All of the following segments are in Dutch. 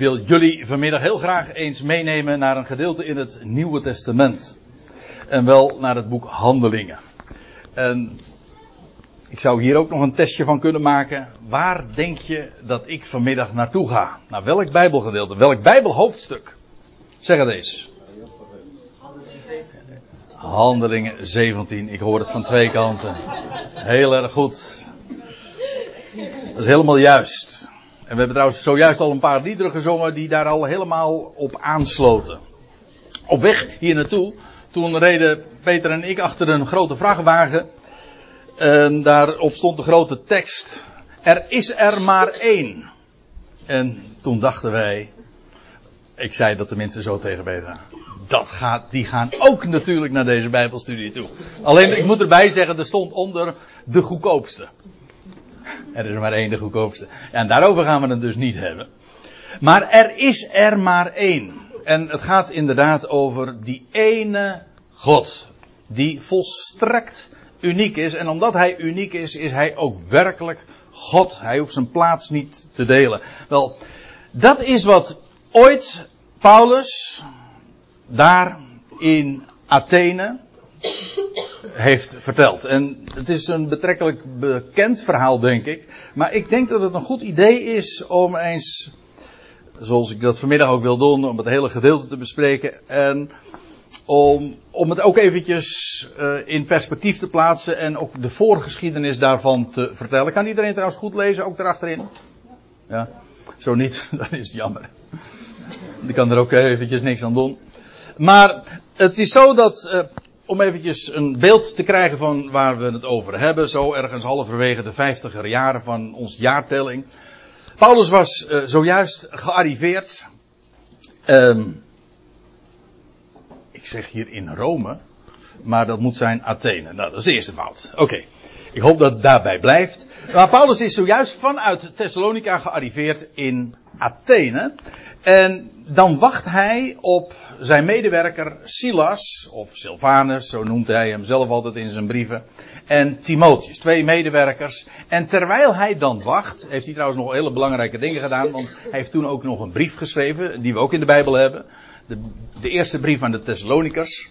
wil jullie vanmiddag heel graag eens meenemen naar een gedeelte in het Nieuwe Testament. En wel naar het boek Handelingen. En ik zou hier ook nog een testje van kunnen maken. Waar denk je dat ik vanmiddag naartoe ga? Naar welk Bijbelgedeelte? Welk Bijbelhoofdstuk? Zeg het eens. Handelingen 17. Ik hoor het van twee kanten. Heel erg goed. Dat is helemaal juist. En we hebben trouwens zojuist al een paar liederen gezongen die daar al helemaal op aansloten. Op weg hier naartoe, toen reden Peter en ik achter een grote vrachtwagen. En daarop stond de grote tekst. Er is er maar één. En toen dachten wij. Ik zei dat de mensen zo tegen Peter. Dat gaat, die gaan ook natuurlijk naar deze Bijbelstudie toe. Alleen, ik moet erbij zeggen, er stond onder de goedkoopste. Er is maar één de goedkoopste. En daarover gaan we het dus niet hebben. Maar er is er maar één. En het gaat inderdaad over die ene God. Die volstrekt uniek is. En omdat hij uniek is, is hij ook werkelijk God. Hij hoeft zijn plaats niet te delen. Wel, dat is wat ooit Paulus daar in Athene heeft verteld. En het is een betrekkelijk bekend verhaal, denk ik. Maar ik denk dat het een goed idee is om eens, zoals ik dat vanmiddag ook wil doen, om het hele gedeelte te bespreken. En om, om het ook eventjes uh, in perspectief te plaatsen en ook de voorgeschiedenis daarvan te vertellen. Kan iedereen trouwens goed lezen, ook erachterin? Ja. Zo niet, dan is het jammer. Ik kan er ook eventjes niks aan doen. Maar het is zo dat, uh, om eventjes een beeld te krijgen van waar we het over hebben, zo ergens halverwege de vijftiger jaren van ons jaartelling. Paulus was uh, zojuist gearriveerd. Um, ik zeg hier in Rome, maar dat moet zijn Athene. Nou, dat is de eerste fout. Oké. Ik hoop dat het daarbij blijft. Maar Paulus is zojuist vanuit Thessalonica gearriveerd in Athene. En dan wacht hij op zijn medewerker Silas, of Silvanus, zo noemt hij hem zelf altijd in zijn brieven, en Timotheus, twee medewerkers. En terwijl hij dan wacht, heeft hij trouwens nog hele belangrijke dingen gedaan, want hij heeft toen ook nog een brief geschreven, die we ook in de Bijbel hebben. De, de eerste brief aan de Thessalonikers.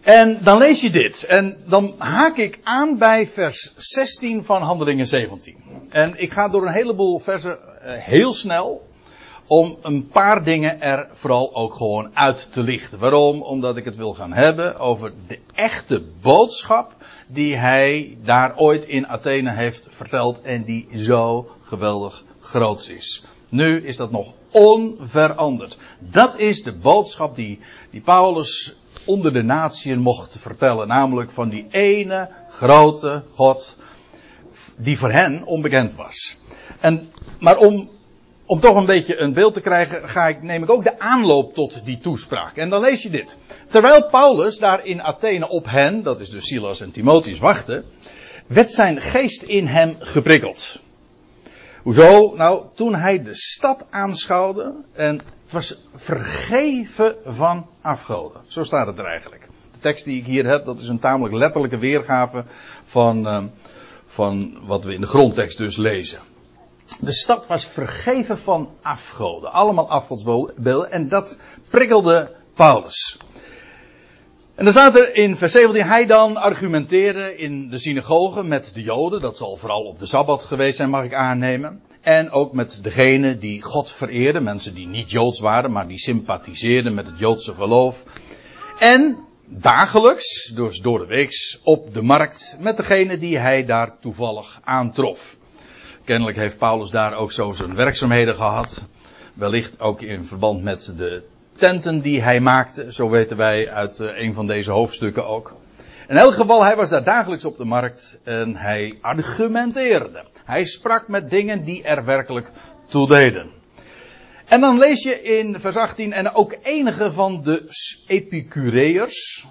En dan lees je dit. En dan haak ik aan bij vers 16 van Handelingen 17. En ik ga door een heleboel versen uh, heel snel om een paar dingen er vooral ook gewoon uit te lichten. Waarom? Omdat ik het wil gaan hebben over de echte boodschap die hij daar ooit in Athene heeft verteld en die zo geweldig groot is. Nu is dat nog onveranderd. Dat is de boodschap die, die Paulus onder de natieën mocht vertellen. Namelijk van die ene grote God die voor hen onbekend was. En, maar om om toch een beetje een beeld te krijgen, ga ik, neem ik ook de aanloop tot die toespraak. En dan lees je dit. Terwijl Paulus daar in Athene op hen, dat is dus Silas en Timotheus, wachtte, werd zijn geest in hem geprikkeld. Hoezo? Nou, toen hij de stad aanschouwde en het was vergeven van afgoden. Zo staat het er eigenlijk. De tekst die ik hier heb, dat is een tamelijk letterlijke weergave van, uh, van wat we in de grondtekst dus lezen. De stad was vergeven van afgoden. Allemaal afgodsbeelden. En dat prikkelde Paulus. En dan staat er in vers 17, hij dan argumenteerde in de synagoge met de Joden. Dat zal vooral op de Sabbat geweest zijn, mag ik aannemen. En ook met degenen die God vereerden. Mensen die niet Joods waren, maar die sympathiseerden met het Joodse geloof. En dagelijks, dus door de weeks, op de markt met degenen die hij daar toevallig aantrof. Kennelijk heeft Paulus daar ook zo zijn werkzaamheden gehad. Wellicht ook in verband met de tenten die hij maakte. Zo weten wij uit eh, een van deze hoofdstukken ook. In elk geval, hij was daar dagelijks op de markt en hij argumenteerde. Hij sprak met dingen die er werkelijk toe deden. En dan lees je in vers 18, en ook enige van de Epicureërs,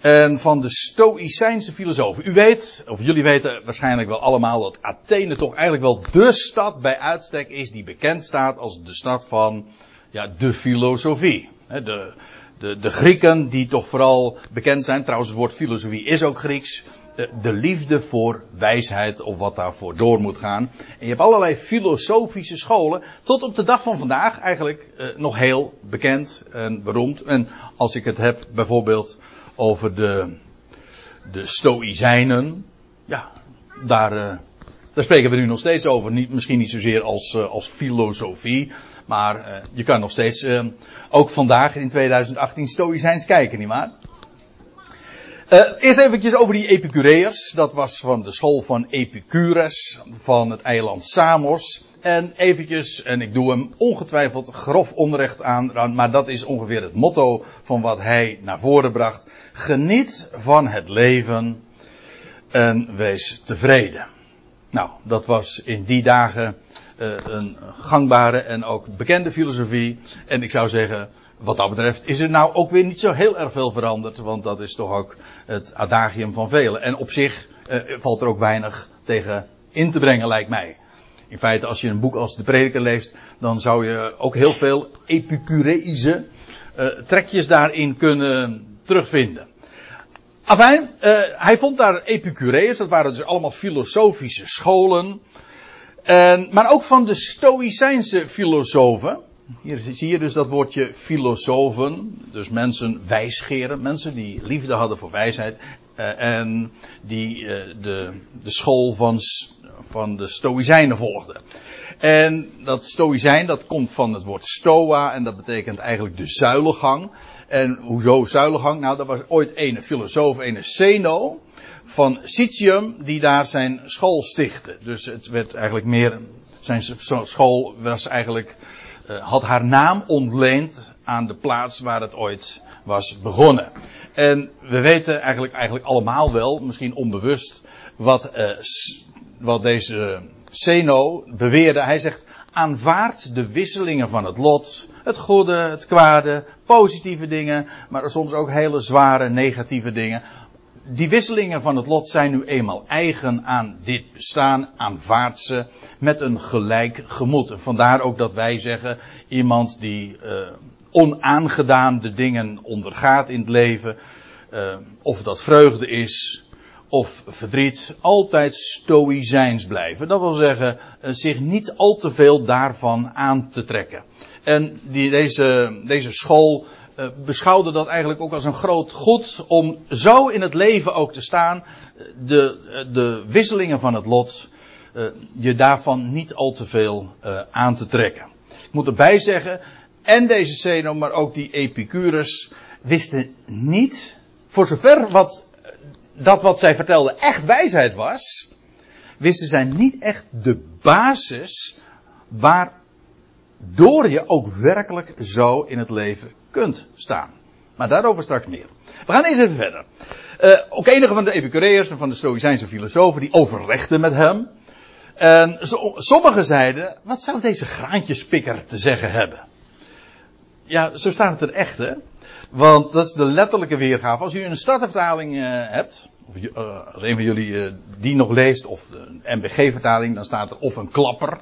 en van de Stoïcijnse filosofen. U weet, of jullie weten waarschijnlijk wel allemaal dat Athene toch eigenlijk wel de stad bij uitstek is die bekend staat als de stad van ja, de filosofie. De, de, de Grieken die toch vooral bekend zijn, trouwens het woord filosofie is ook Grieks. de, de liefde voor wijsheid of wat daarvoor door moet gaan. En je hebt allerlei filosofische scholen, tot op de dag van vandaag eigenlijk eh, nog heel bekend en beroemd. En als ik het heb bijvoorbeeld over de, de Stoïcijnen, ja, daar, uh, daar spreken we nu nog steeds over. Niet, misschien niet zozeer als, uh, als filosofie, maar uh, je kan nog steeds ook vandaag in 2018 Stoïcijns kijken, nietwaar? Uh, eerst eventjes over die Epicureërs. Dat was van de school van Epicurus van het eiland Samos. En eventjes, en ik doe hem ongetwijfeld grof onrecht aan, maar dat is ongeveer het motto van wat hij naar voren bracht. Geniet van het leven en wees tevreden. Nou, dat was in die dagen uh, een gangbare en ook bekende filosofie. En ik zou zeggen, wat dat betreft is er nou ook weer niet zo heel erg veel veranderd, want dat is toch ook het adagium van velen. En op zich uh, valt er ook weinig tegen in te brengen, lijkt mij. In feite, als je een boek als de Prediker leest, dan zou je ook heel veel epicureïsche uh, trekjes daarin kunnen terugvinden. Afijn, uh, hij vond daar Epicureërs, dat waren dus allemaal filosofische scholen. En, maar ook van de Stoïcijnse filosofen. Hier zie je dus dat woordje filosofen, dus mensen wijsgeren, mensen die liefde hadden voor wijsheid uh, en die uh, de, de school van, van de Stoïcijnen volgden. En dat Stoïcijn, dat komt van het woord stoa en dat betekent eigenlijk de zuilengang. En hoezo zuilengang? Nou, dat was ooit een filosoof, een Zeno van Citium, die daar zijn school stichtte. Dus het werd eigenlijk meer, zijn school was eigenlijk had haar naam ontleend aan de plaats waar het ooit was begonnen. En we weten eigenlijk, eigenlijk allemaal wel, misschien onbewust, wat, uh, wat deze Zeno beweerde. Hij zegt, aanvaard de wisselingen van het lot, het goede, het kwade, positieve dingen, maar soms ook hele zware negatieve dingen die wisselingen van het lot zijn nu eenmaal eigen aan dit bestaan, aanvaard ze met een gelijk gemoed. En vandaar ook dat wij zeggen, iemand die uh, onaangedaan de dingen ondergaat in het leven, uh, of dat vreugde is, of verdriet, altijd stoïcijns blijven. Dat wil zeggen, uh, zich niet al te veel daarvan aan te trekken. En die, deze, deze school uh, beschouwde dat eigenlijk ook als een groot goed om zo in het leven ook te staan. De, de wisselingen van het lot, je daarvan niet al te veel aan te trekken. Ik moet erbij zeggen, en deze Zeno, maar ook die Epicurus, wisten niet, voor zover wat, dat wat zij vertelden echt wijsheid was, wisten zij niet echt de basis waardoor je ook werkelijk zo in het leven kunt staan. Maar daarover straks meer. We gaan eens even verder. Uh, ook enige van de Epicureërs en van de Stoïcijnse filosofen die overlegden met hem. En sommigen zeiden, wat zou deze graantjespikker te zeggen hebben? Ja, zo staat het er echt, hè? Want dat is de letterlijke weergave. Als u een startervertaling uh, hebt, of uh, als een van jullie die nog leest, of een MBG-vertaling, dan staat er of een klapper.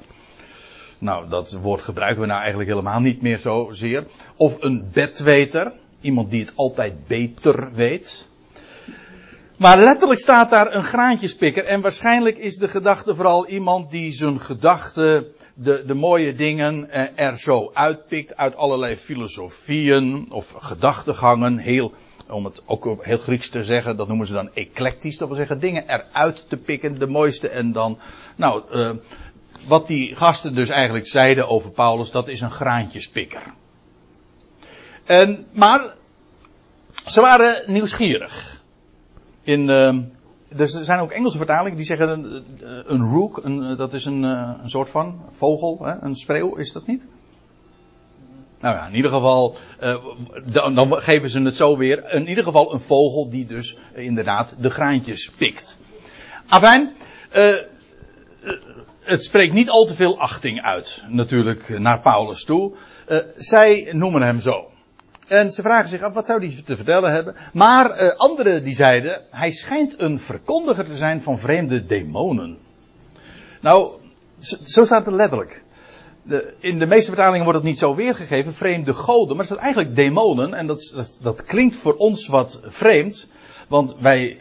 Nou, dat woord gebruiken we nou eigenlijk helemaal niet meer zozeer. Of een bedweter. Iemand die het altijd beter weet. Maar letterlijk staat daar een graantjespikker. En waarschijnlijk is de gedachte vooral iemand die zijn gedachten, de, de mooie dingen er zo uitpikt uit allerlei filosofieën of gedachtegangen. Heel, om het ook heel Grieks te zeggen, dat noemen ze dan eclectisch. Dat wil zeggen dingen eruit te pikken, de mooiste. En dan, nou, uh, wat die gasten dus eigenlijk zeiden over Paulus, dat is een graantjespikker. En, maar ze waren nieuwsgierig. In, uh, er zijn ook Engelse vertalingen die zeggen een, een rook, een, dat is een, een soort van vogel, hè? een spreeuw, is dat niet? Nou ja, in ieder geval, dan, dan, geven ze het zo weer. In ieder geval een vogel die dus inderdaad de graantjes pikt. Afijn, het spreekt niet al te veel achting uit, natuurlijk, naar Paulus toe. Uh, zij noemen hem zo. En ze vragen zich af, wat zou hij te vertellen hebben? Maar uh, anderen die zeiden, hij schijnt een verkondiger te zijn van vreemde demonen. Nou, zo staat het letterlijk. In de meeste vertalingen wordt het niet zo weergegeven, vreemde goden, maar het zijn eigenlijk demonen. En dat, dat, dat klinkt voor ons wat vreemd, want wij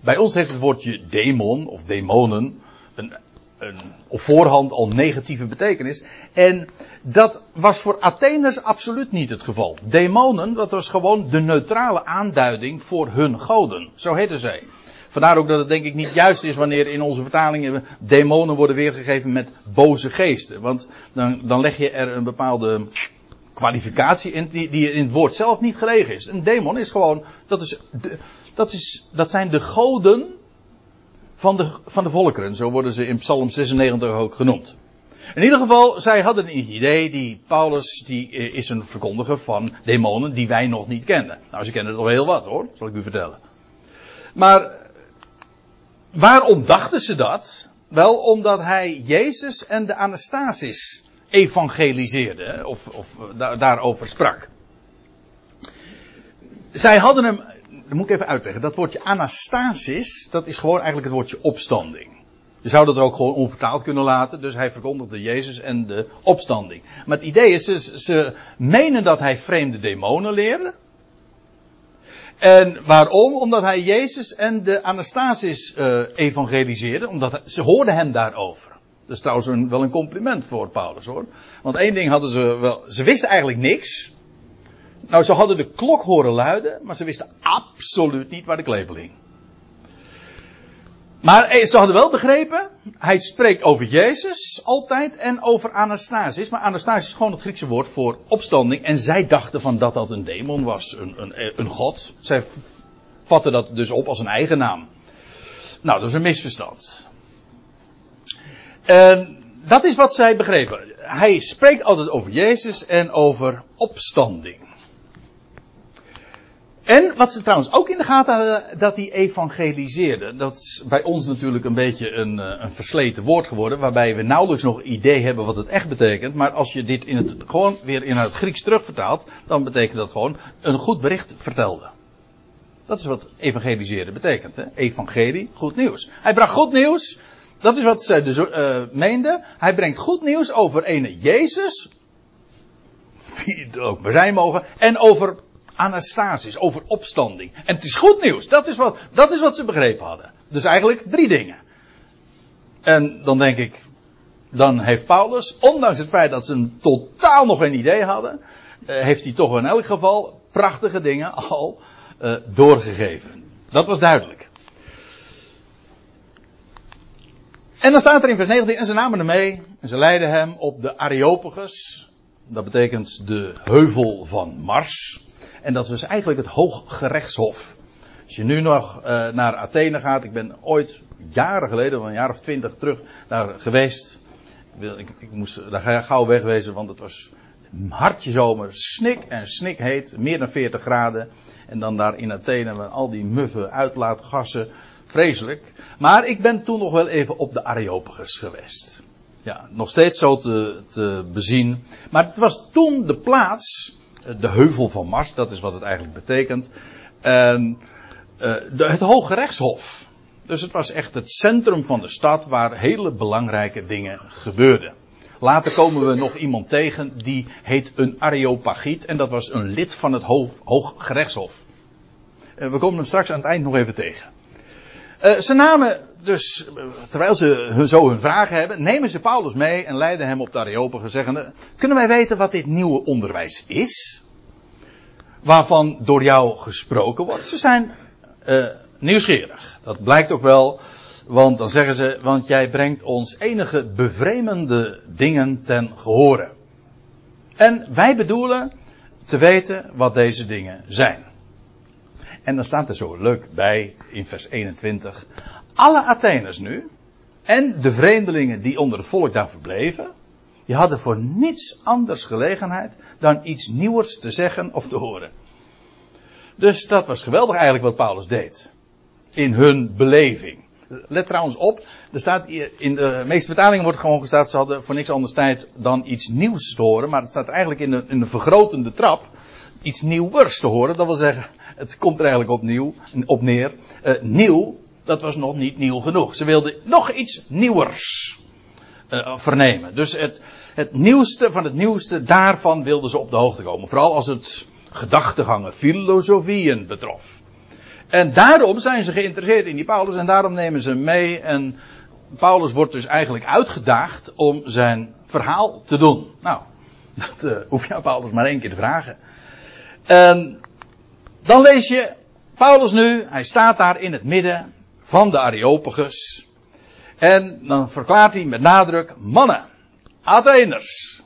bij ons heeft het woordje demon of demonen een, een op voorhand al negatieve betekenis. En dat was voor Atheners absoluut niet het geval. Demonen, dat was gewoon de neutrale aanduiding voor hun goden. Zo heten zij. Vandaar ook dat het denk ik niet juist is wanneer in onze vertalingen demonen worden weergegeven met boze geesten. Want dan, dan leg je er een bepaalde kwalificatie in die, die in het woord zelf niet gelegen is. Een demon is gewoon, dat, is dat, is, dat zijn de goden van de, van de volkeren. Zo worden ze in Psalm 96 ook genoemd. In ieder geval, zij hadden een idee, die Paulus die is een verkondiger van demonen die wij nog niet kennen. Nou, ze kennen er al heel wat hoor, zal ik u vertellen. Maar Waarom dachten ze dat? Wel omdat hij Jezus en de Anastasis evangeliseerde, of, of daarover sprak. Zij hadden hem, dat moet ik even uitleggen, dat woordje Anastasis, dat is gewoon eigenlijk het woordje opstanding. Je zou dat ook gewoon onvertaald kunnen laten, dus hij verkondigde Jezus en de opstanding. Maar het idee is, ze, ze menen dat hij vreemde demonen leerde, en waarom? Omdat hij Jezus en de Anastasis uh, evangeliseerde. Omdat ze hoorden hem daarover. Dat is trouwens een, wel een compliment voor Paulus hoor. Want één ding hadden ze wel. Ze wisten eigenlijk niks. Nou, ze hadden de klok horen luiden. Maar ze wisten absoluut niet waar de klepel hing. Maar eh, ze hadden wel begrepen, hij spreekt over Jezus altijd en over Anastasis. Maar Anastasis is gewoon het Griekse woord voor opstanding. En zij dachten van dat dat een demon was, een, een, een god. Zij vatten dat dus op als een eigen naam. Nou, dat is een misverstand. En dat is wat zij begrepen. Hij spreekt altijd over Jezus en over opstanding. En wat ze trouwens ook in de gaten hadden, dat hij evangeliseerde. Dat is bij ons natuurlijk een beetje een, eh, een versleten woord geworden, waarbij we nauwelijks nog idee hebben wat het echt betekent. Maar als je dit in het, gewoon weer in het Grieks terugvertaalt, dan betekent dat gewoon een goed bericht vertelde. Dat is wat evangeliseren betekent. Hè? Evangelie, goed nieuws. Hij bracht goed nieuws. Dat is wat ze dus, uh, meenden. Hij brengt goed nieuws over ene Jezus. Wie het ook maar zijn mogen. En over Anastasis, over opstanding. En het is goed nieuws. Dat is wat, dat is wat ze begrepen hadden. Dus eigenlijk drie dingen. En dan denk ik, dan heeft Paulus, ondanks het feit dat ze een totaal nog geen idee hadden, eh, heeft hij toch in elk geval prachtige dingen al uh, doorgegeven. Dat was duidelijk. En dan staat er in vers 19, en ze namen hem mee, en ze leidden hem op de Areopagus. Dat betekent de heuvel van Mars. En dat was eigenlijk het Hooggerechtshof. Als je nu nog uh, naar Athene gaat, ik ben ooit jaren geleden, een jaar of twintig terug, daar geweest. Ik, ik moest daar gauw wegwezen, want het was hartje zomer, snik en snik heet, meer dan 40 graden. En dan daar in Athene met al die muffe uitlaatgassen, vreselijk. Maar ik ben toen nog wel even op de Areopagus geweest. Ja, nog steeds zo te, te bezien. Maar het was toen de plaats de heuvel van Mars, dat is wat het eigenlijk betekent. En de, het Hoge Rechtshof. Dus het was echt het centrum van de stad waar hele belangrijke dingen gebeurden. Later komen we nog iemand tegen die heet een Areopagiet en dat was een lid van het Hoog we komen hem straks aan het eind nog even tegen. Uh, ze namen dus, terwijl ze zo hun vragen hebben, nemen ze Paulus mee en leiden hem op de Areopagus zeggende, kunnen wij weten wat dit nieuwe onderwijs is? Waarvan door jou gesproken wordt. Ze zijn uh, nieuwsgierig. Dat blijkt ook wel, want dan zeggen ze, want jij brengt ons enige bevreemende dingen ten gehore. En wij bedoelen te weten wat deze dingen zijn. En dan staat er zo leuk bij in vers 21. Alle Atheners nu en de vreemdelingen die onder het volk daar verbleven, die hadden voor niets anders gelegenheid dan iets nieuws te zeggen of te horen. Dus dat was geweldig eigenlijk wat Paulus deed. In hun beleving. Let trouwens op, er staat hier, in de meeste vertalingen wordt gewoon gestaan, ze hadden voor niks anders tijd dan iets nieuws te horen, maar het staat eigenlijk in de, in de vergrotende trap, iets nieuwers te horen. Dat wil zeggen, het komt er eigenlijk opnieuw, op neer. Uh, nieuw, dat was nog niet nieuw genoeg. Ze wilden nog iets nieuwers uh, vernemen. Dus het, het nieuwste van het nieuwste, daarvan wilden ze op de hoogte komen. Vooral als het gedachtegangen, filosofieën betrof. En daarom zijn ze geïnteresseerd in die Paulus en daarom nemen ze mee. En Paulus wordt dus eigenlijk uitgedaagd om zijn verhaal te doen. Nou, dat uh, hoef je aan Paulus maar één keer te vragen. En dan lees je Paulus nu, hij staat daar in het midden van de Areopagus. En dan verklaart hij met nadruk, mannen, Atheners.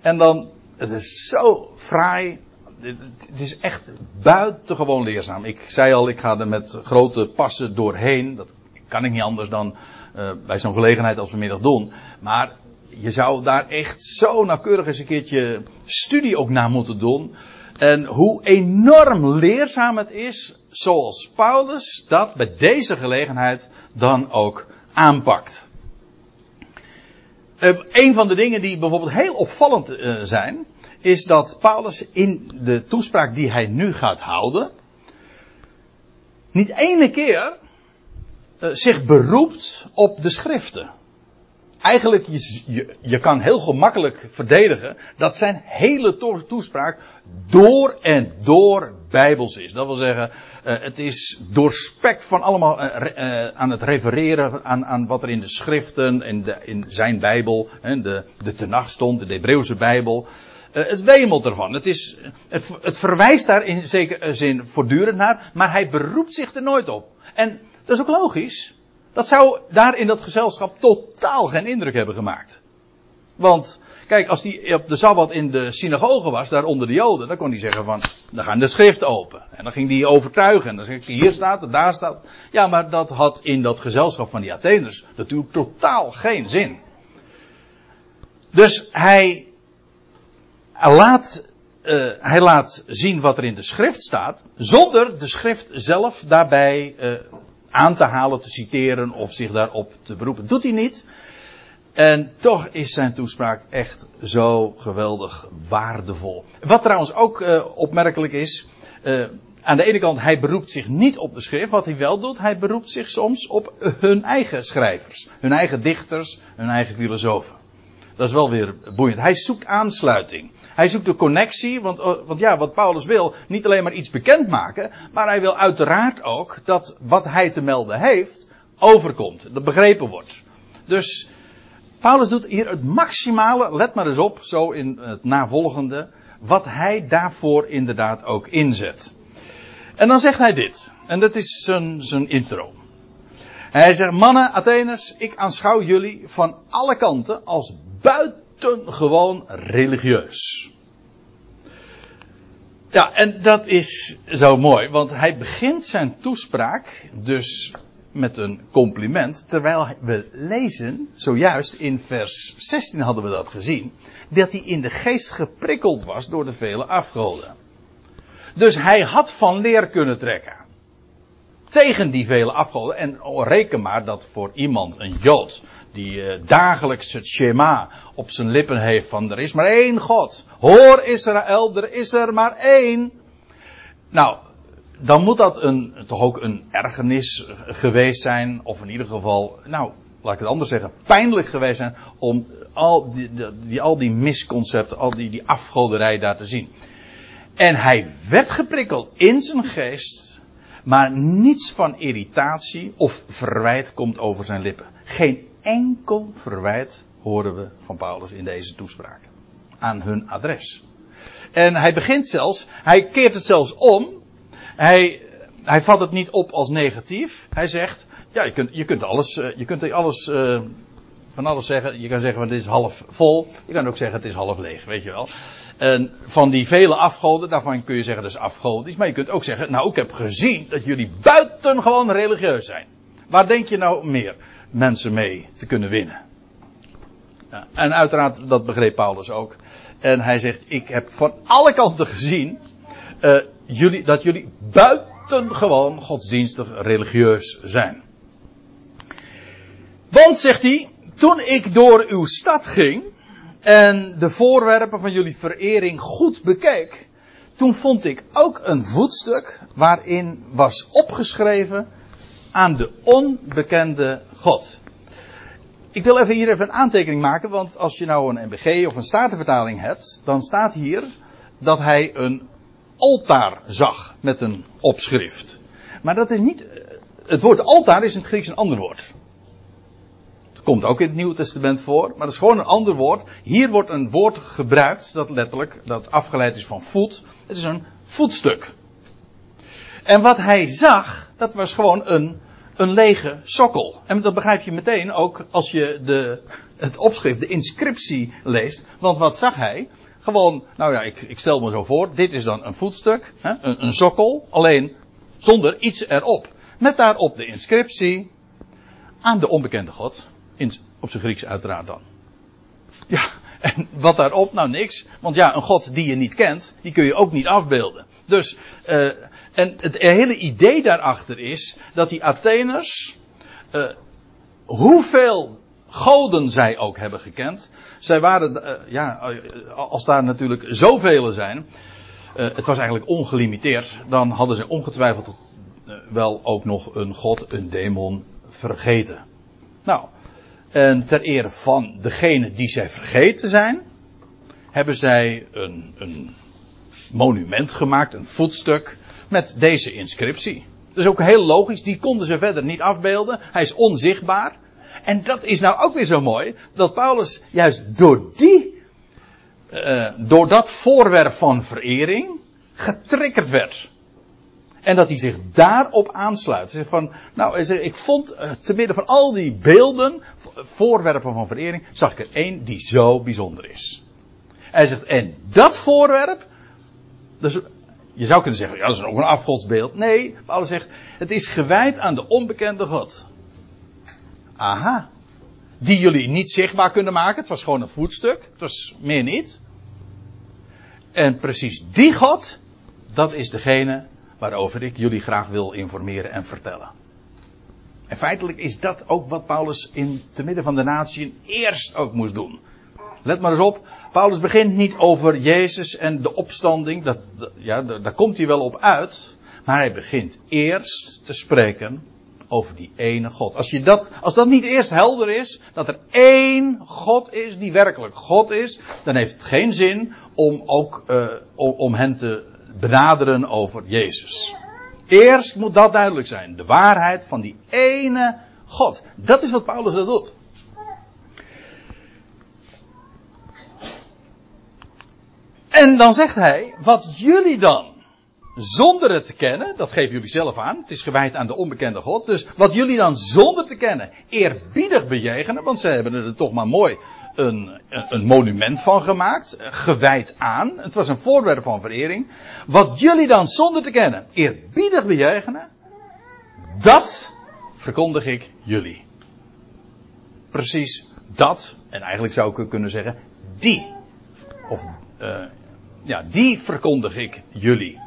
En dan, het is zo fraai, het is echt buitengewoon leerzaam. Ik zei al, ik ga er met grote passen doorheen. Dat kan ik niet anders dan uh, bij zo'n gelegenheid als vanmiddag doen. Maar je zou daar echt zo nauwkeurig eens een keertje studie ook naar moeten doen. En hoe enorm leerzaam het is, zoals Paulus dat bij deze gelegenheid dan ook aanpakt. Uh, een van de dingen die bijvoorbeeld heel opvallend uh, zijn, is dat Paulus in de toespraak die hij nu gaat houden, niet ene keer uh, zich beroept op de schriften. Eigenlijk, je, je, kan heel gemakkelijk verdedigen dat zijn hele to toespraak door en door bijbels is. Dat wil zeggen, uh, het is doorspekt van allemaal uh, uh, aan het refereren aan, aan, wat er in de schriften, in, de, in zijn bijbel, de, de Tenach stond, de Hebreeuwse bijbel. het wemelt ervan. Het, is, het, het verwijst daar in zekere zin voortdurend naar, maar hij beroept zich er nooit op. En dat is ook logisch. Dat zou daar in dat gezelschap totaal geen indruk hebben gemaakt. Want, kijk, als hij op de Sabbat in de synagoge was, daar onder de Joden, dan kon hij zeggen van, dan gaan de schriften open. En dan ging hij overtuigen. En dan zeg hij, hier staat het, daar staat Ja, maar dat had in dat gezelschap van die Atheners natuurlijk totaal geen zin. Dus hij laat, uh, hij laat zien wat er in de schrift staat, zonder de schrift zelf daarbij uh, aan te halen, te citeren of zich daarop te beroepen. Doet hij niet. En toch is zijn toespraak echt zo geweldig waardevol. Wat trouwens ook uh, opmerkelijk is. Uh, aan de ene kant, hij beroept zich niet op de schrift. Wat hij wel doet, hij beroept zich soms op hun eigen schrijvers. Hun eigen dichters, hun eigen filosofen. Dat is wel weer boeiend. Hij zoekt aansluiting. Hij zoekt de connectie, want, oh, want ja, wat Paulus wil, niet alleen maar iets bekendmaken, maar hij wil uiteraard ook dat wat hij te melden heeft, overkomt, dat begrepen wordt. Dus Paulus doet hier het maximale, let maar eens op, zo in het navolgende, wat hij daarvoor inderdaad ook inzet. En dan zegt hij dit, en dat is zijn, zijn intro. Hij zegt, mannen, Atheners, ik aanschouw jullie van alle kanten als buitengewoon religieus. Ja, en dat is zo mooi, want hij begint zijn toespraak dus met een compliment, terwijl we lezen, zojuist in vers 16 hadden we dat gezien, dat hij in de geest geprikkeld was door de vele afgoden. Dus hij had van leer kunnen trekken. Tegen die vele afgoden. En reken maar dat voor iemand, een Jood, die uh, dagelijks het Shema op zijn lippen heeft van er is maar één God. Hoor Israël, er is er maar één. Nou, dan moet dat een, toch ook een ergernis geweest zijn, of in ieder geval, nou, laat ik het anders zeggen, pijnlijk geweest zijn om al die, die, al die misconcepten, al die, die afgoderij daar te zien. En hij werd geprikkeld in zijn geest, maar niets van irritatie of verwijt komt over zijn lippen. Geen enkel verwijt horen we van Paulus in deze toespraak. Aan hun adres. En hij begint zelfs, hij keert het zelfs om. Hij, hij vat het niet op als negatief. Hij zegt, ja, je kunt, je kunt alles, eh, je kunt alles, uh, van alles zeggen. Je kan zeggen, het is half vol. Je kan ook zeggen, het is half leeg, weet je wel. En van die vele afgoden, daarvan kun je zeggen, dat is afgodisch. Maar je kunt ook zeggen, nou, ik heb gezien dat jullie buitengewoon religieus zijn. Waar denk je nou meer? mensen mee te kunnen winnen. Ja, en uiteraard, dat begreep Paulus ook. En hij zegt, ik heb van alle kanten gezien uh, jullie, dat jullie buitengewoon godsdienstig religieus zijn. Want, zegt hij, toen ik door uw stad ging en de voorwerpen van jullie verering goed bekeek, toen vond ik ook een voetstuk waarin was opgeschreven aan de onbekende God. Ik wil even hier even een aantekening maken, want als je nou een MBG of een Statenvertaling hebt, dan staat hier dat hij een altaar zag met een opschrift. Maar dat is niet. Het woord altaar is in het Grieks een ander woord. Komt ook in het Nieuwe Testament voor, maar dat is gewoon een ander woord. Hier wordt een woord gebruikt dat letterlijk, dat afgeleid is van voet. Het is een voetstuk. En wat hij zag, dat was gewoon een, een lege sokkel. En dat begrijp je meteen ook als je de, het opschrift, de inscriptie leest. Want wat zag hij? Gewoon, nou ja, ik, ik stel me zo voor, dit is dan een voetstuk, hè, een, een sokkel, alleen zonder iets erop. Met daarop de inscriptie aan de onbekende God. In, op zijn Grieks uiteraard dan. Ja, en wat daarop? Nou niks. Want ja, een God die je niet kent, die kun je ook niet afbeelden. Dus, uh, en het hele idee daarachter is dat die Atheners, uh, hoeveel goden zij ook hebben gekend, zij waren, uh, ja, als daar natuurlijk zoveel zijn, het was eigenlijk ongelimiteerd, dan hadden ze ongetwijfeld wel ook nog een god, een demon vergeten. Nou, en ter ere van degene die zij vergeten zijn, hebben zij een, een monument gemaakt, een voetstuk, met deze inscriptie. Dat is ook heel logisch, die konden ze verder niet afbeelden. Hij is onzichtbaar. En dat is nou ook weer zo mooi, dat Paulus juist door die, uh, door dat voorwerp van verering, getriggerd werd. En dat hij zich daarop aansluit. Zeg van, nou, ik vond uh, te midden van al die beelden, voorwerpen van verering, zag ik er één die zo bijzonder is. Hij zegt, en dat voorwerp, dus je zou kunnen zeggen, ja, dat is ook een afgodsbeeld. Nee, Paulus zegt, het is gewijd aan de onbekende God. Aha. Die jullie niet zichtbaar kunnen maken. Het was gewoon een voetstuk. Het was meer niet. En precies die God, dat is degene waarover ik jullie graag wil informeren en vertellen. En feitelijk is dat ook wat Paulus in te midden van de natie eerst ook moest doen. Let maar eens op, Paulus begint niet over Jezus en de opstanding, dat, ja, daar komt hij wel op uit, maar hij begint eerst te spreken over die ene God. Als, je dat, als dat niet eerst helder is, dat er één God is die werkelijk God is, dan heeft het geen zin om ook om, om hen te benaderen over Jezus. Eerst moet dat duidelijk zijn. De waarheid van die ene God. Dat is wat Paulus er doet. En dan zegt hij, wat jullie dan zonder het te kennen, dat geven jullie zelf aan, het is gewijd aan de onbekende God, dus wat jullie dan zonder te kennen eerbiedig bejegenen, want ze hebben er toch maar mooi een, een monument van gemaakt, gewijd aan. Het was een voorwerp van verering. Wat jullie dan zonder te kennen eerbiedig bejegenen, dat verkondig ik jullie. Precies dat, en eigenlijk zou ik kunnen zeggen, die. Of, uh, ja, die verkondig ik jullie.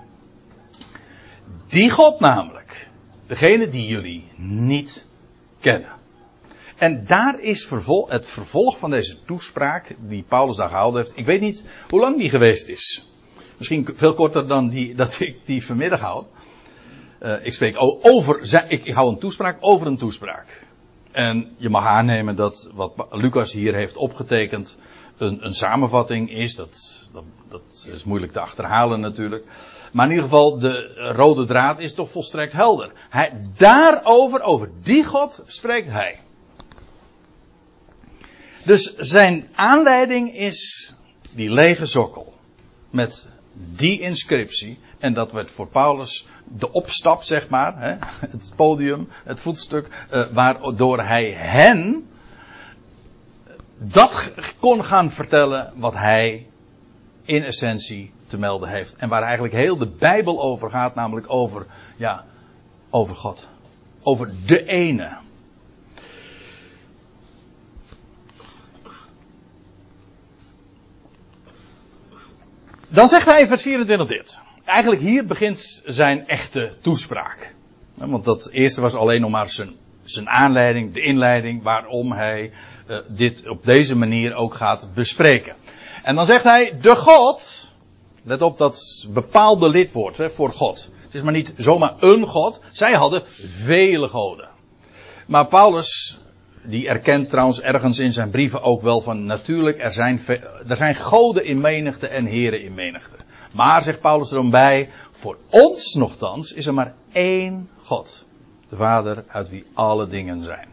Die God namelijk. Degene die jullie niet kennen. En daar is het vervolg van deze toespraak die Paulus daar gehouden heeft. Ik weet niet hoe lang die geweest is. Misschien veel korter dan die, dat ik die vanmiddag houd. Uh, ik spreek over, ik, ik hou een toespraak over een toespraak. En je mag aannemen dat wat Lucas hier heeft opgetekend een, een samenvatting is. Dat, dat, dat is moeilijk te achterhalen natuurlijk. Maar in ieder geval, de rode draad is toch volstrekt helder. Hij, daarover, over die God, spreekt hij. Dus zijn aanleiding is die lege sokkel. Met die inscriptie. En dat werd voor Paulus de opstap, zeg maar. Hè, het podium, het voetstuk. Uh, waardoor hij hen dat kon gaan vertellen wat hij in essentie te melden heeft. En waar eigenlijk heel de Bijbel over gaat, namelijk over, ja, over God. Over de ene. Dan zegt hij in vers 24 dit. Eigenlijk hier begint zijn echte toespraak. Want dat eerste was alleen nog maar zijn, zijn aanleiding, de inleiding waarom hij uh, dit op deze manier ook gaat bespreken. En dan zegt hij, de God, let op dat bepaalde lidwoord hè, voor God. Het is maar niet zomaar een God, zij hadden vele goden. Maar Paulus, die erkent trouwens ergens in zijn brieven ook wel van natuurlijk, er zijn, er zijn goden in menigte en heren in menigte. Maar, zegt Paulus er dan bij, voor ons nogthans is er maar één God. De Vader uit wie alle dingen zijn.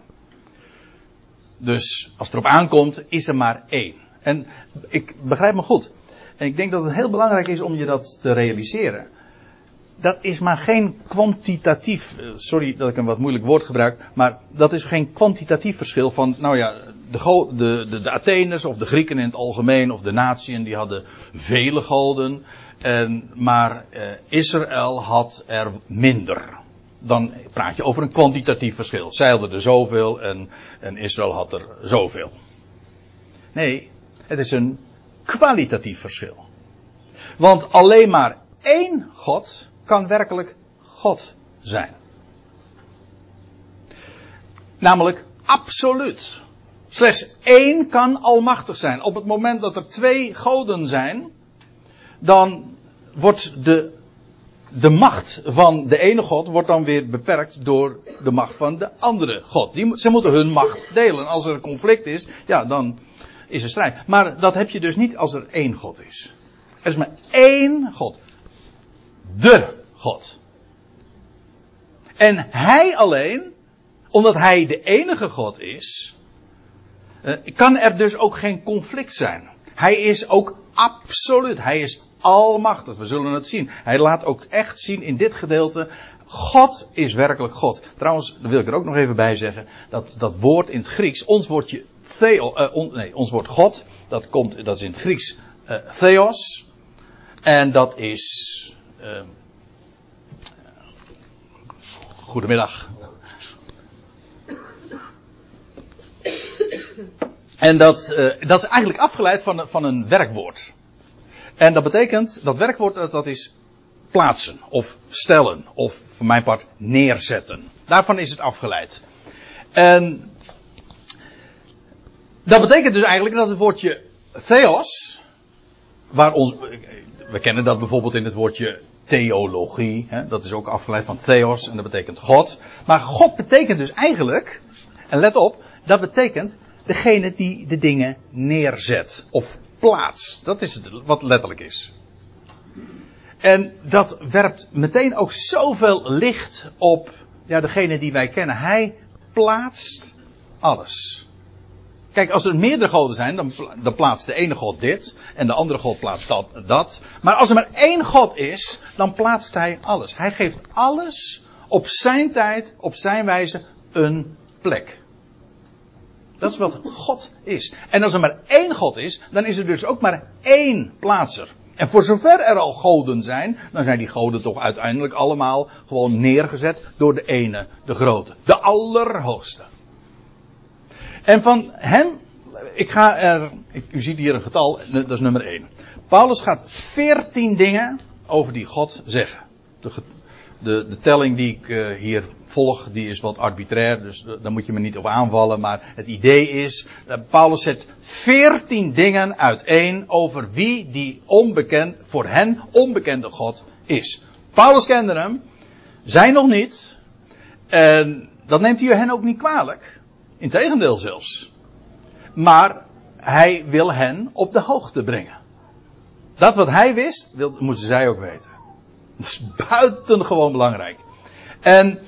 Dus als het erop aankomt, is er maar één. En ik begrijp me goed. En ik denk dat het heel belangrijk is om je dat te realiseren. Dat is maar geen kwantitatief, eh, sorry dat ik een wat moeilijk woord gebruik, maar dat is geen kwantitatief verschil van, nou ja, de, de, de, Atheners of de Grieken in het algemeen of de natieën die hadden vele goden, en, maar eh, Israël had er minder. Dan praat je over een kwantitatief verschil. Zij hadden er zoveel en, en Israël had er zoveel. Nee, het is een kwalitatief verschil. Want alleen maar één God kan werkelijk God zijn. Namelijk absoluut. Slechts één kan almachtig zijn. Op het moment dat er twee goden zijn, dan wordt de, de macht van de ene God wordt dan weer beperkt door de macht van de andere God. Die, ze moeten hun macht delen. Als er een conflict is, ja, dan is er strijd. Maar dat heb je dus niet als er één God is. Er is maar één God. De God. En Hij alleen, omdat Hij de enige God is, eh, kan er dus ook geen conflict zijn. Hij is ook absoluut. Hij is almachtig. We zullen het zien. Hij laat ook echt zien in dit gedeelte. God is werkelijk God. Trouwens, daar wil ik er ook nog even bij zeggen. Dat, dat woord in het Grieks, ons woordje theo, uh, nee, ons woord God, dat, komt, dat is in het Grieks uh, theos. En dat is. Uh, goedemiddag. En dat, dat is eigenlijk afgeleid van, van een werkwoord. En dat betekent, dat werkwoord dat is plaatsen of stellen of voor mijn part neerzetten. Daarvan is het afgeleid. En dat betekent dus eigenlijk dat het woordje theos, waar ons, we kennen dat bijvoorbeeld in het woordje theologie, hè, dat is ook afgeleid van theos en dat betekent God. Maar God betekent dus eigenlijk, en let op, dat betekent degene die de dingen neerzet of plaats. Dat is wat letterlijk is. En dat werpt meteen ook zoveel licht op ja, degene die wij kennen. Hij plaatst alles. Kijk, als er meerdere goden zijn, dan, dan plaatst de ene god dit en de andere god plaatst dat, dat. Maar als er maar één god is, dan plaatst hij alles. Hij geeft alles op zijn tijd, op zijn wijze, een plek. Dat is wat God is. En als er maar één God is, dan is er dus ook maar één plaatser. En voor zover er al goden zijn, dan zijn die goden toch uiteindelijk allemaal gewoon neergezet door de ene, de grote, de allerhoogste. En van hem, ik ga er, u ziet hier een getal, dat is nummer 1. Paulus gaat veertien dingen over die God zeggen. De, de, de telling die ik uh, hier volg, die is wat arbitrair, dus daar moet je me niet op aanvallen. Maar het idee is, uh, Paulus zet veertien dingen uiteen over wie die onbekend, voor hen onbekende God is. Paulus kende hem, zij nog niet. En dat neemt hij hen ook niet kwalijk. Integendeel zelfs. Maar hij wil hen op de hoogte brengen. Dat wat hij wist, moesten zij ook weten. Dat is buitengewoon belangrijk. En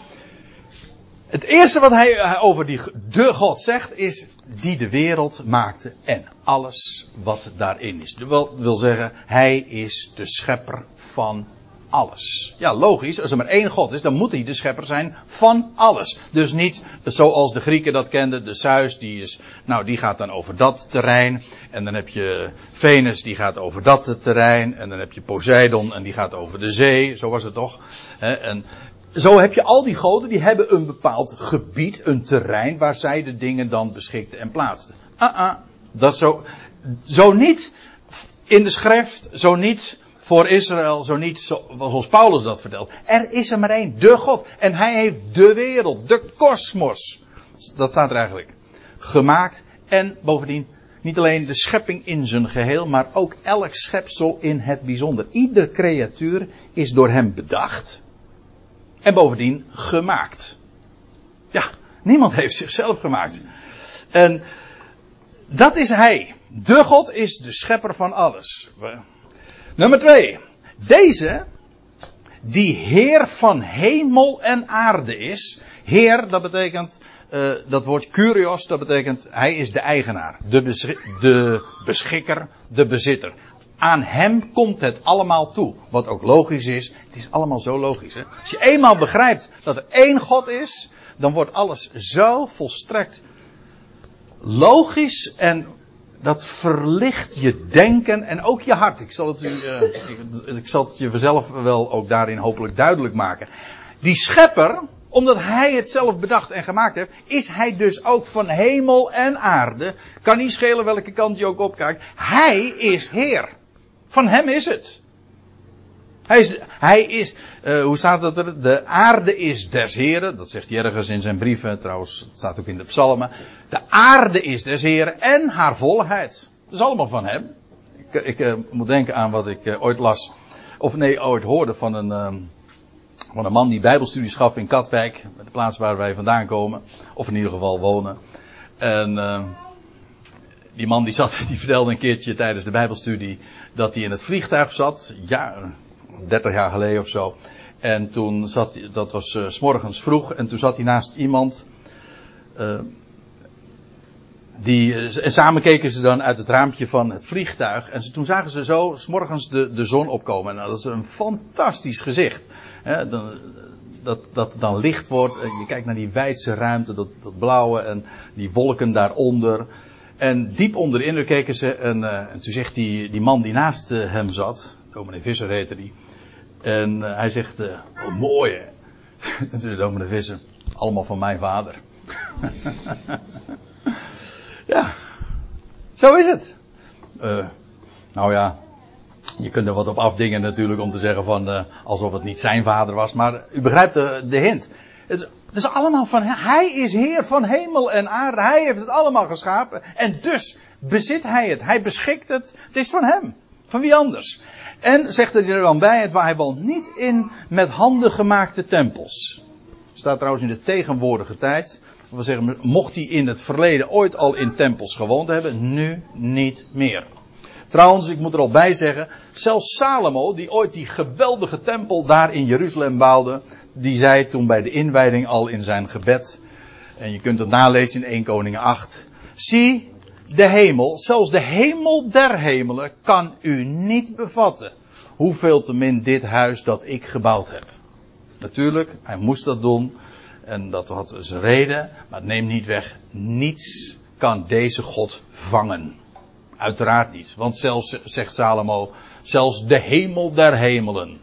het eerste wat hij over die, de God zegt is die de wereld maakte en alles wat daarin is. Dat wil zeggen, hij is de schepper van alles. Ja, logisch. Als er maar één God is, dan moet hij de schepper zijn van alles. Dus niet zoals de Grieken dat kenden. De Zeus, die is, nou, die gaat dan over dat terrein. En dan heb je Venus, die gaat over dat terrein. En dan heb je Poseidon, en die gaat over de zee. Zo was het toch? En zo heb je al die goden, die hebben een bepaald gebied, een terrein, waar zij de dingen dan beschikten en plaatsten. Ah, ah, dat zo, zo niet in de schrift, zo niet voor Israël, zo niet zoals Paulus dat vertelt. Er is er maar één, de God. En hij heeft de wereld, de kosmos. Dat staat er eigenlijk. Gemaakt en bovendien niet alleen de schepping in zijn geheel, maar ook elk schepsel in het bijzonder. Ieder creatuur is door hem bedacht en bovendien gemaakt. Ja, niemand heeft zichzelf gemaakt. En dat is hij. De God is de schepper van alles. Nummer twee. Deze die Heer van hemel en aarde is. Heer, dat betekent, uh, dat woord Curios, dat betekent, hij is de eigenaar, de, de beschikker, de bezitter. Aan hem komt het allemaal toe. Wat ook logisch is. Het is allemaal zo logisch. Hè? Als je eenmaal begrijpt dat er één God is, dan wordt alles zo volstrekt logisch en dat verlicht je denken en ook je hart. Ik zal het, u, uh, ik, zal het je vanzelf wel ook daarin hopelijk duidelijk maken. Die schepper, omdat hij het zelf bedacht en gemaakt heeft, is hij dus ook van hemel en aarde. Kan niet schelen welke kant je ook opkijkt. Hij is Heer. Van hem is het. Hij is, hij is uh, hoe staat het er? De aarde is des Heren. Dat zegt hij in zijn brieven. Trouwens, het staat ook in de psalmen. De aarde is des Heren en haar volheid. Dat is allemaal van hem. Ik, ik uh, moet denken aan wat ik uh, ooit las. Of nee, ooit hoorde van een, ehm, van een man die bijbelstudies gaf in Katwijk. De plaats waar wij vandaan komen. Of in ieder geval wonen. En ehm, die man die, zat, die vertelde een keertje tijdens de bijbelstudie dat hij in het vliegtuig zat. Ja, 30 jaar geleden of zo. En toen zat hij, dat was uh, s morgens vroeg, en toen zat hij naast iemand. Uh, die, en samen keken ze dan uit het raampje van het vliegtuig. En ze, toen zagen ze zo s morgens de, de zon opkomen. Nou, dat is een fantastisch gezicht. Dan, dat, dat dan licht wordt. En je kijkt naar die wijdse ruimte, dat, dat blauwe en die wolken daaronder. En diep onderin keken ze en, en toen zegt die, die man die naast hem zat, dominee Visser heette die. En uh, hij zegt, uh, mooi hè. en toen dominee Visser, allemaal van mijn vader. ja, zo is het. Uh, nou ja, je kunt er wat op afdingen natuurlijk om te zeggen van alsof het niet zijn vader was. Maar u begrijpt de, de hint. Het, het is allemaal van, hij is heer van hemel en aarde. Hij heeft het allemaal geschapen. En dus bezit hij het. Hij beschikt het. Het is van hem. Van wie anders? En zegt er dan bij, het waar hij woont niet in met handen gemaakte tempels. Staat trouwens in de tegenwoordige tijd. We zeggen, mocht hij in het verleden ooit al in tempels gewoond hebben, nu niet meer. Trouwens, ik moet er al bij zeggen, zelfs Salomo, die ooit die geweldige tempel daar in Jeruzalem bouwde, die zei toen bij de inwijding al in zijn gebed, en je kunt het nalezen in 1 Koningen 8, zie de hemel, zelfs de hemel der hemelen, kan u niet bevatten. Hoeveel te min dit huis dat ik gebouwd heb. Natuurlijk, hij moest dat doen. En dat had zijn reden. Maar het neemt niet weg. Niets kan deze God vangen. Uiteraard niet. Want zelfs, zegt Salomo, zelfs de hemel der hemelen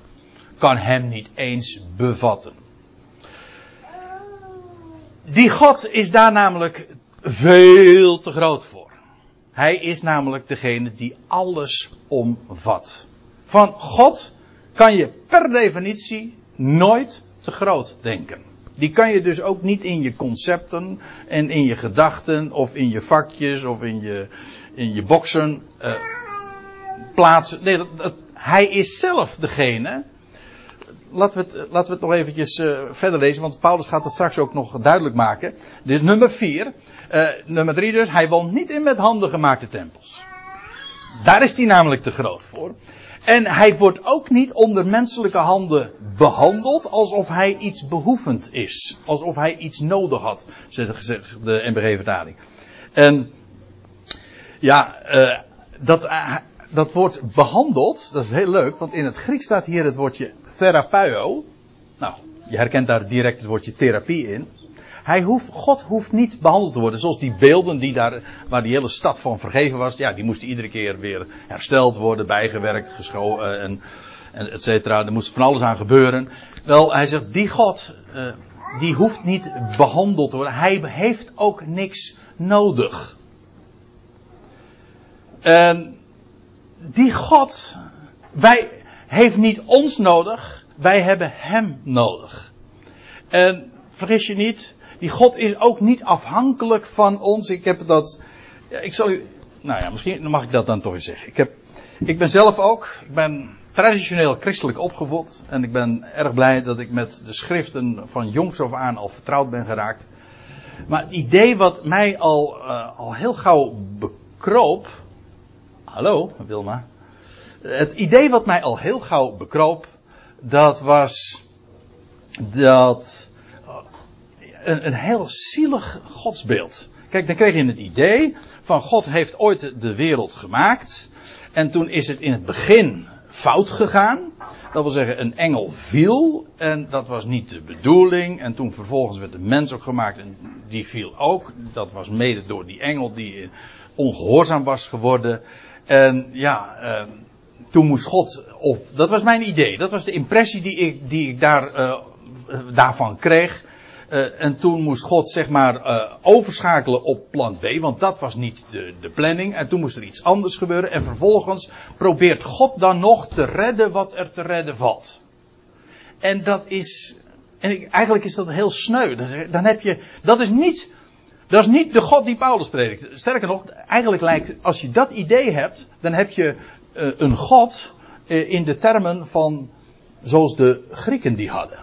kan hem niet eens bevatten. Die God is daar namelijk veel te groot voor. Hij is namelijk degene die alles omvat. Van God kan je per definitie nooit te groot denken. Die kan je dus ook niet in je concepten en in je gedachten of in je vakjes of in je, in je boxen uh, plaatsen. Nee, dat, hij is zelf degene. Laten we het, laten we het nog eventjes uh, verder lezen, want Paulus gaat het straks ook nog duidelijk maken. Dit is nummer 4. Uh, nummer 3 dus, hij woont niet in met handen gemaakte tempels. Daar is hij namelijk te groot voor. En hij wordt ook niet onder menselijke handen behandeld alsof hij iets behoevend is. Alsof hij iets nodig had, zegt de NBG-vertaling. En ja, dat, dat wordt behandeld, dat is heel leuk, want in het Grieks staat hier het woordje therapeio. Nou, je herkent daar direct het woordje therapie in. Hij hoeft, God hoeft niet behandeld te worden. Zoals die beelden die daar, waar die hele stad van vergeven was. Ja, die moesten iedere keer weer hersteld worden, bijgewerkt, geschoten en, en et cetera. Er moest van alles aan gebeuren. Wel, hij zegt, die God, uh, die hoeft niet behandeld te worden. Hij heeft ook niks nodig. En die God, wij, heeft niet ons nodig. Wij hebben hem nodig. En vergis je niet, die God is ook niet afhankelijk van ons. Ik heb dat. Ik zal u. Nou ja, misschien mag ik dat dan toch eens zeggen. Ik, heb, ik ben zelf ook. Ik ben traditioneel christelijk opgevoed. En ik ben erg blij dat ik met de schriften van jongs af aan al vertrouwd ben geraakt. Maar het idee wat mij al, uh, al heel gauw bekroop. Hallo, Wilma. Het idee wat mij al heel gauw bekroop. dat was dat een, een heel zielig godsbeeld. Kijk, dan kreeg je het idee van God heeft ooit de wereld gemaakt. En toen is het in het begin fout gegaan. Dat wil zeggen, een engel viel en dat was niet de bedoeling. En toen vervolgens werd de mens ook gemaakt en die viel ook. Dat was mede door die engel die ongehoorzaam was geworden. En ja, eh, toen moest God op. Dat was mijn idee. Dat was de impressie die ik, die ik daar, uh, daarvan kreeg. Uh, en toen moest God zeg maar uh, overschakelen op plan B, want dat was niet de, de planning. En toen moest er iets anders gebeuren. En vervolgens probeert God dan nog te redden wat er te redden valt. En dat is, en eigenlijk is dat heel sneu. Dan heb je, dat is niet, dat is niet de God die Paulus predikt. Sterker nog, eigenlijk lijkt, als je dat idee hebt, dan heb je een God in de termen van, zoals de Grieken die hadden.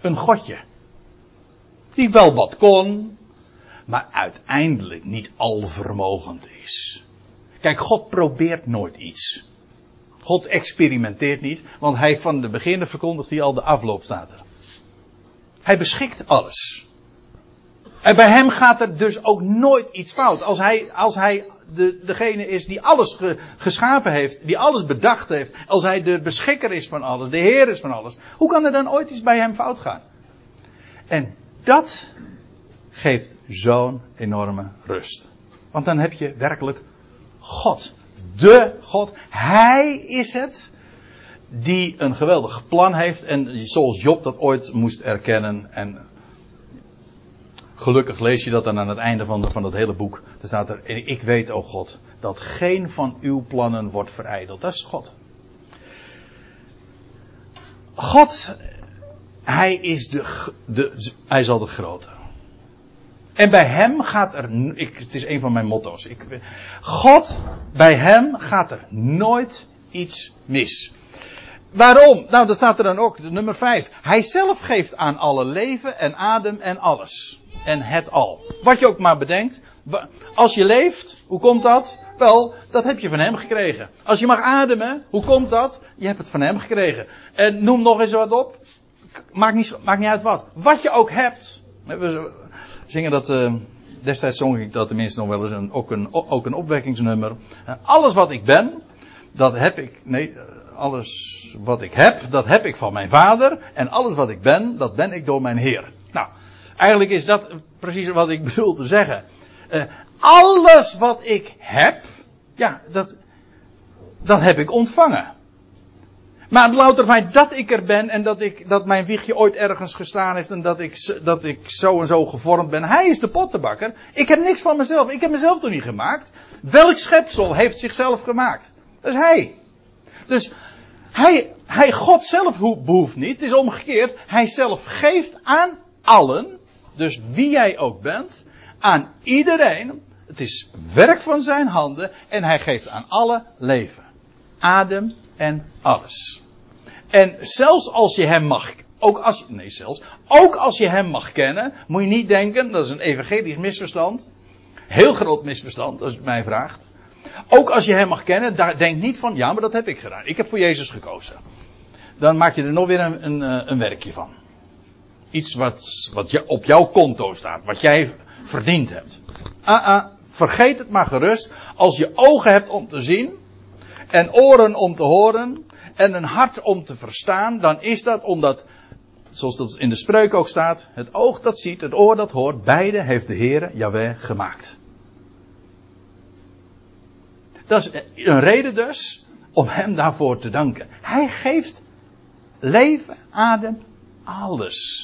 Een godje. Die wel wat kon, maar uiteindelijk niet alvermogend is. Kijk, God probeert nooit iets. God experimenteert niet, want hij van de beginnen verkondigt hij al de afloop er. Hij beschikt alles. En bij hem gaat er dus ook nooit iets fout. Als hij, als hij de, degene is die alles ge, geschapen heeft, die alles bedacht heeft, als hij de beschikker is van alles, de heer is van alles, hoe kan er dan ooit iets bij hem fout gaan? En dat geeft zo'n enorme rust. Want dan heb je werkelijk God. De God. Hij is het die een geweldig plan heeft. En zoals Job dat ooit moest erkennen. En gelukkig lees je dat dan aan het einde van, van het hele boek. Er staat er, ik weet, o God, dat geen van uw plannen wordt verijdeld. Dat is God. God hij is de, hij is al de grote. En bij hem gaat er, ik, het is een van mijn motto's. Ik, God, bij hem gaat er nooit iets mis. Waarom? Nou, dat staat er dan ook, nummer 5. Hij zelf geeft aan alle leven en adem en alles. En het al. Wat je ook maar bedenkt. Als je leeft, hoe komt dat? Wel, dat heb je van hem gekregen. Als je mag ademen, hoe komt dat? Je hebt het van hem gekregen. En noem nog eens wat op maakt niet, maakt niet uit wat. Wat je ook hebt. We zingen dat, uh, destijds zong ik dat tenminste nog wel eens, een, ook, een, ook een opwekkingsnummer. alles wat ik ben, dat heb ik, nee, alles wat ik heb, dat heb ik van mijn vader. En alles wat ik ben, dat ben ik door mijn Heer. Eigenlijk is dat precies wat ik bedoel te zeggen. Uh, alles wat ik heb, ja, dat, dat heb ik ontvangen. Maar het louter feit dat ik er ben en dat, ik, dat mijn wiegje ooit ergens gestaan heeft en dat ik, dat ik zo en zo gevormd ben. Hij is de pottenbakker. Ik heb niks van mezelf. Ik heb mezelf toch niet gemaakt. Welk schepsel heeft zichzelf gemaakt? Dat is hij. Dus hij, hij God zelf behoeft niet. Het is omgekeerd. Hij zelf geeft aan allen, dus wie jij ook bent, aan iedereen. Het is werk van zijn handen en hij geeft aan alle leven. Adem en alles. En zelfs als je hem mag, ook als, nee zelfs, ook als je hem mag kennen, moet je niet denken, dat is een evangelisch misverstand. Heel groot misverstand, als je mij vraagt. Ook als je hem mag kennen, daar denk niet van, ja, maar dat heb ik gedaan. Ik heb voor Jezus gekozen. Dan maak je er nog weer een, een, eh, een werkje van. Iets wat, wat je, op jouw konto staat, wat jij verdiend hebt. Ah, ah, vergeet het maar gerust. Als je ogen hebt om te zien, en oren om te horen, en een hart om te verstaan, dan is dat omdat, zoals dat in de spreuk ook staat, het oog dat ziet, het oor dat hoort, beide heeft de Heere Yahweh gemaakt. Dat is een reden dus om hem daarvoor te danken. Hij geeft leven, adem, alles.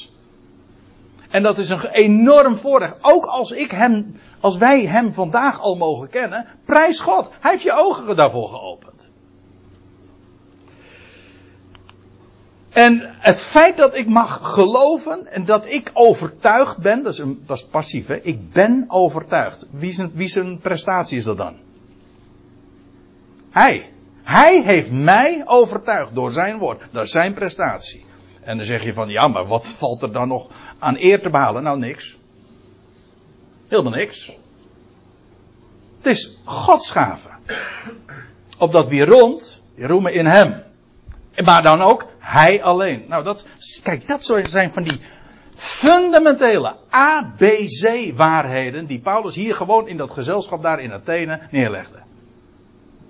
En dat is een enorm voordeel. Ook als ik hem, als wij hem vandaag al mogen kennen, prijs God. Hij heeft je ogen daarvoor geopend. En het feit dat ik mag geloven en dat ik overtuigd ben, dat is, een, dat is passief, hè? ik ben overtuigd. Wie zijn, wie zijn prestatie is dat dan? Hij. Hij heeft mij overtuigd door zijn woord. Dat is zijn prestatie. En dan zeg je van, ja, maar wat valt er dan nog aan eer te behalen? Nou, niks. Helemaal niks. Het is Gods gave. Opdat wie rond, roemen in hem. Maar dan ook hij alleen. Nou, dat, kijk, dat zijn van die fundamentele ABC-waarheden die Paulus hier gewoon in dat gezelschap daar in Athene neerlegde.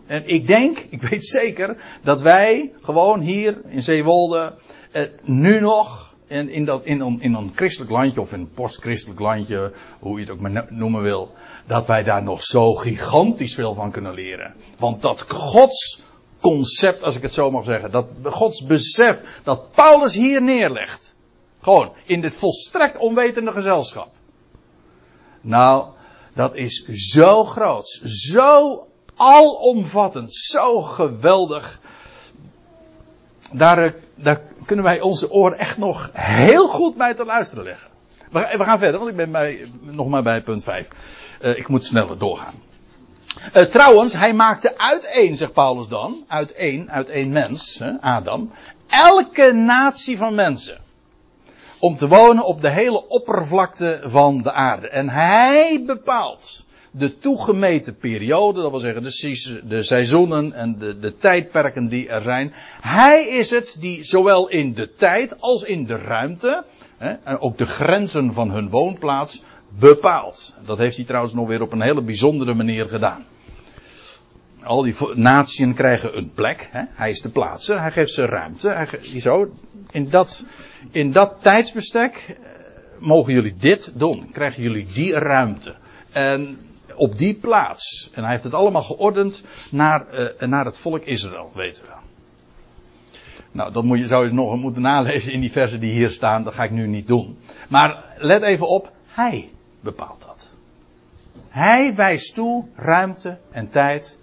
En ik denk, ik weet zeker, dat wij gewoon hier in Zeewolde eh, nu nog in, in, dat, in, in een christelijk landje of in een postchristelijk landje, hoe je het ook maar noemen wil, dat wij daar nog zo gigantisch veel van kunnen leren. Want dat Gods concept, als ik het zo mag zeggen, dat Gods besef dat Paulus hier neerlegt, gewoon in dit volstrekt onwetende gezelschap. Nou, dat is zo groot, zo alomvattend, zo geweldig. Daar, eh, daar kunnen wij onze oren echt nog heel goed bij te luisteren leggen. We, gaan verder, want ik ben bij, nog maar bij punt 5. Uh, eh, ik moet sneller doorgaan. Uh, trouwens, hij maakte uiteen, zegt Paulus dan, uiteen, uit één mens, hè, Adam, elke natie van mensen. Om te wonen op de hele oppervlakte van de aarde. En hij bepaalt de toegemeten periode, dat wil zeggen de, seizoenen en de, de tijdperken die er zijn. Hij is het die zowel in de tijd als in de ruimte, hè, en ook de grenzen van hun woonplaats, bepaalt. Dat heeft hij trouwens nog weer op een hele bijzondere manier gedaan. Al die naties krijgen een plek. Hè? Hij is de plaatser. Hij geeft ze ruimte. Hij zo, in, dat, in dat tijdsbestek eh, mogen jullie dit doen. Krijgen jullie die ruimte. En op die plaats. En hij heeft het allemaal geordend naar, uh, naar het volk Israël, weten we. Nou, dat moet je, zou je nog moeten nalezen in die versen die hier staan. Dat ga ik nu niet doen. Maar let even op. Hij bepaalt dat. Hij wijst toe ruimte en tijd.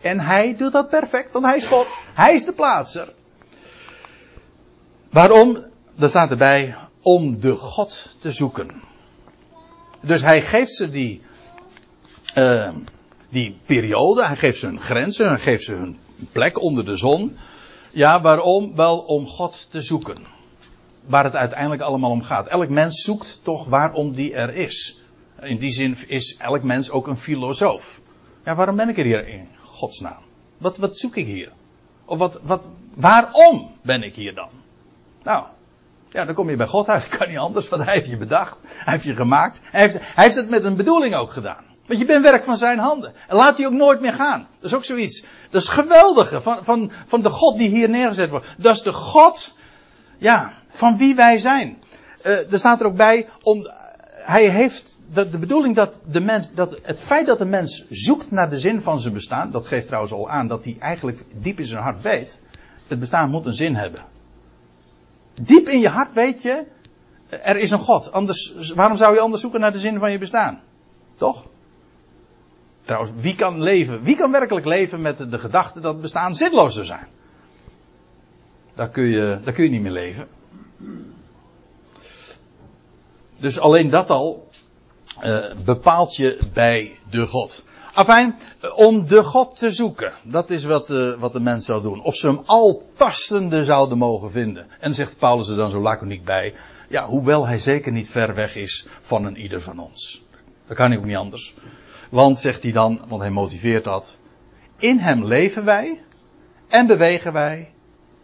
En hij doet dat perfect, want hij is God. Hij is de plaatser. Waarom? Er staat erbij, om de God te zoeken. Dus hij geeft ze die, uh, die periode, hij geeft ze hun grenzen, hij geeft ze hun plek onder de zon. Ja, waarom? Wel om God te zoeken. Waar het uiteindelijk allemaal om gaat. Elk mens zoekt toch waarom die er is. In die zin is elk mens ook een filosoof. Ja, waarom ben ik er hier in godsnaam? Wat, wat zoek ik hier? Of wat, wat, waarom ben ik hier dan? Nou, ja, dan kom je bij God uit. Kan niet anders, want hij heeft je bedacht. Hij heeft je gemaakt. Hij heeft, hij heeft het met een bedoeling ook gedaan. Want je bent werk van zijn handen. En laat hij ook nooit meer gaan. Dat is ook zoiets. Dat is geweldige van, van, van de God die hier neergezet wordt. Dat is de God, ja, van wie wij zijn. Uh, er staat er ook bij, om, hij heeft de, de bedoeling dat, de mens, dat het feit dat de mens zoekt naar de zin van zijn bestaan, dat geeft trouwens al aan dat hij eigenlijk diep in zijn hart weet, het bestaan moet een zin hebben. Diep in je hart weet je, er is een God. Anders, waarom zou je anders zoeken naar de zin van je bestaan? Toch? Trouwens, wie kan leven? Wie kan werkelijk leven met de, gedachte dat bestaan zinloos zou zijn? Daar kun je, daar kun je niet meer leven. Dus alleen dat al uh, bepaalt je bij de God. Afijn, om de God te zoeken. Dat is wat, uh, wat de mens zou doen. Of ze hem al tastende zouden mogen vinden. En zegt Paulus er dan zo laconiek bij. Ja, hoewel hij zeker niet ver weg is van een ieder van ons. Dat kan ook niet anders. Want, zegt hij dan, want hij motiveert dat. In hem leven wij. En bewegen wij.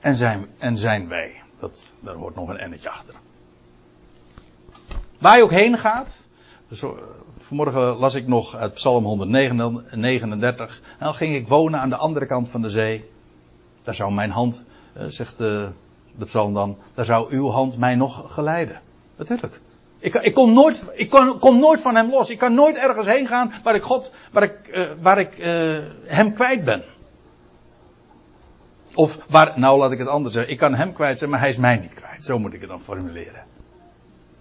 En zijn, en zijn wij. Dat, daar hoort nog een ennetje achter. Waar je ook heen gaat. Dus, eh, vanmorgen las ik nog uit Psalm 139. En dan ging ik wonen aan de andere kant van de zee. Daar zou mijn hand, eh, zegt de, de psalm dan, daar zou uw hand mij nog geleiden. Natuurlijk. Ik, ik, kom, nooit, ik kom, nooit van hem los. Ik kan nooit ergens heen gaan waar ik God, waar ik, uh, waar ik uh, hem kwijt ben. Of waar, nou laat ik het anders zeggen. Ik kan hem kwijt zijn, maar hij is mij niet kwijt. Zo moet ik het dan formuleren.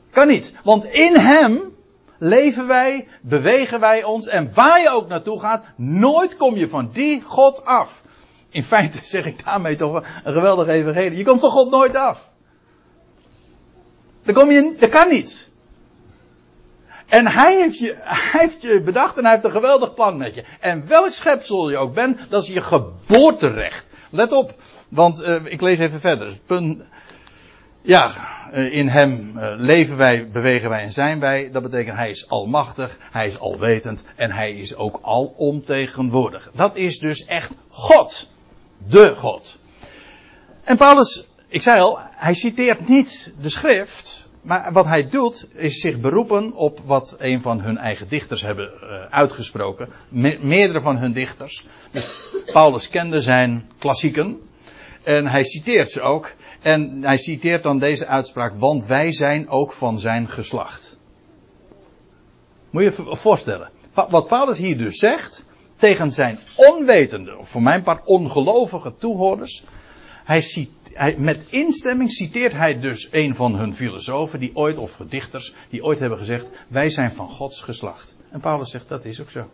Kan niet. Want in hem leven wij, bewegen wij ons en waar je ook naartoe gaat, nooit kom je van die God af. In feite zeg ik daarmee toch een geweldige evangelie. Je komt van God nooit af. Dan kom je, dat kan niet. En hij heeft, je, heeft je bedacht en hij heeft een geweldig plan met je. En welk schepsel je ook bent, dat is je geboorterecht. Let op, want uh, ik lees even verder. Punt, ja, eh, in hem eh, leven wij, bewegen wij en zijn wij. Dat betekent hij is almachtig, hij is alwetend en hij is ook alomtegenwoordig. Dat is dus echt God. De God. En Paulus, ik zei al, hij citeert niet de schrift, maar wat hij doet is zich beroepen op wat een van hun eigen dichters hebben uh, uitgesproken. Me meerdere van hun dichters. Dus Paulus kende zijn klassieken en hij citeert ze ook. En hij citeert dan deze uitspraak, want wij zijn ook van zijn geslacht. Moet je je voorstellen. Wat Paulus hier dus zegt, tegen zijn onwetende, of voor mijn part ongelovige toehoorders. Hij, cite, hij, met instemming citeert hij dus een van hun filosofen, die ooit, of dichters, die ooit hebben gezegd: Wij zijn van Gods geslacht. En Paulus zegt: Dat is ook zo.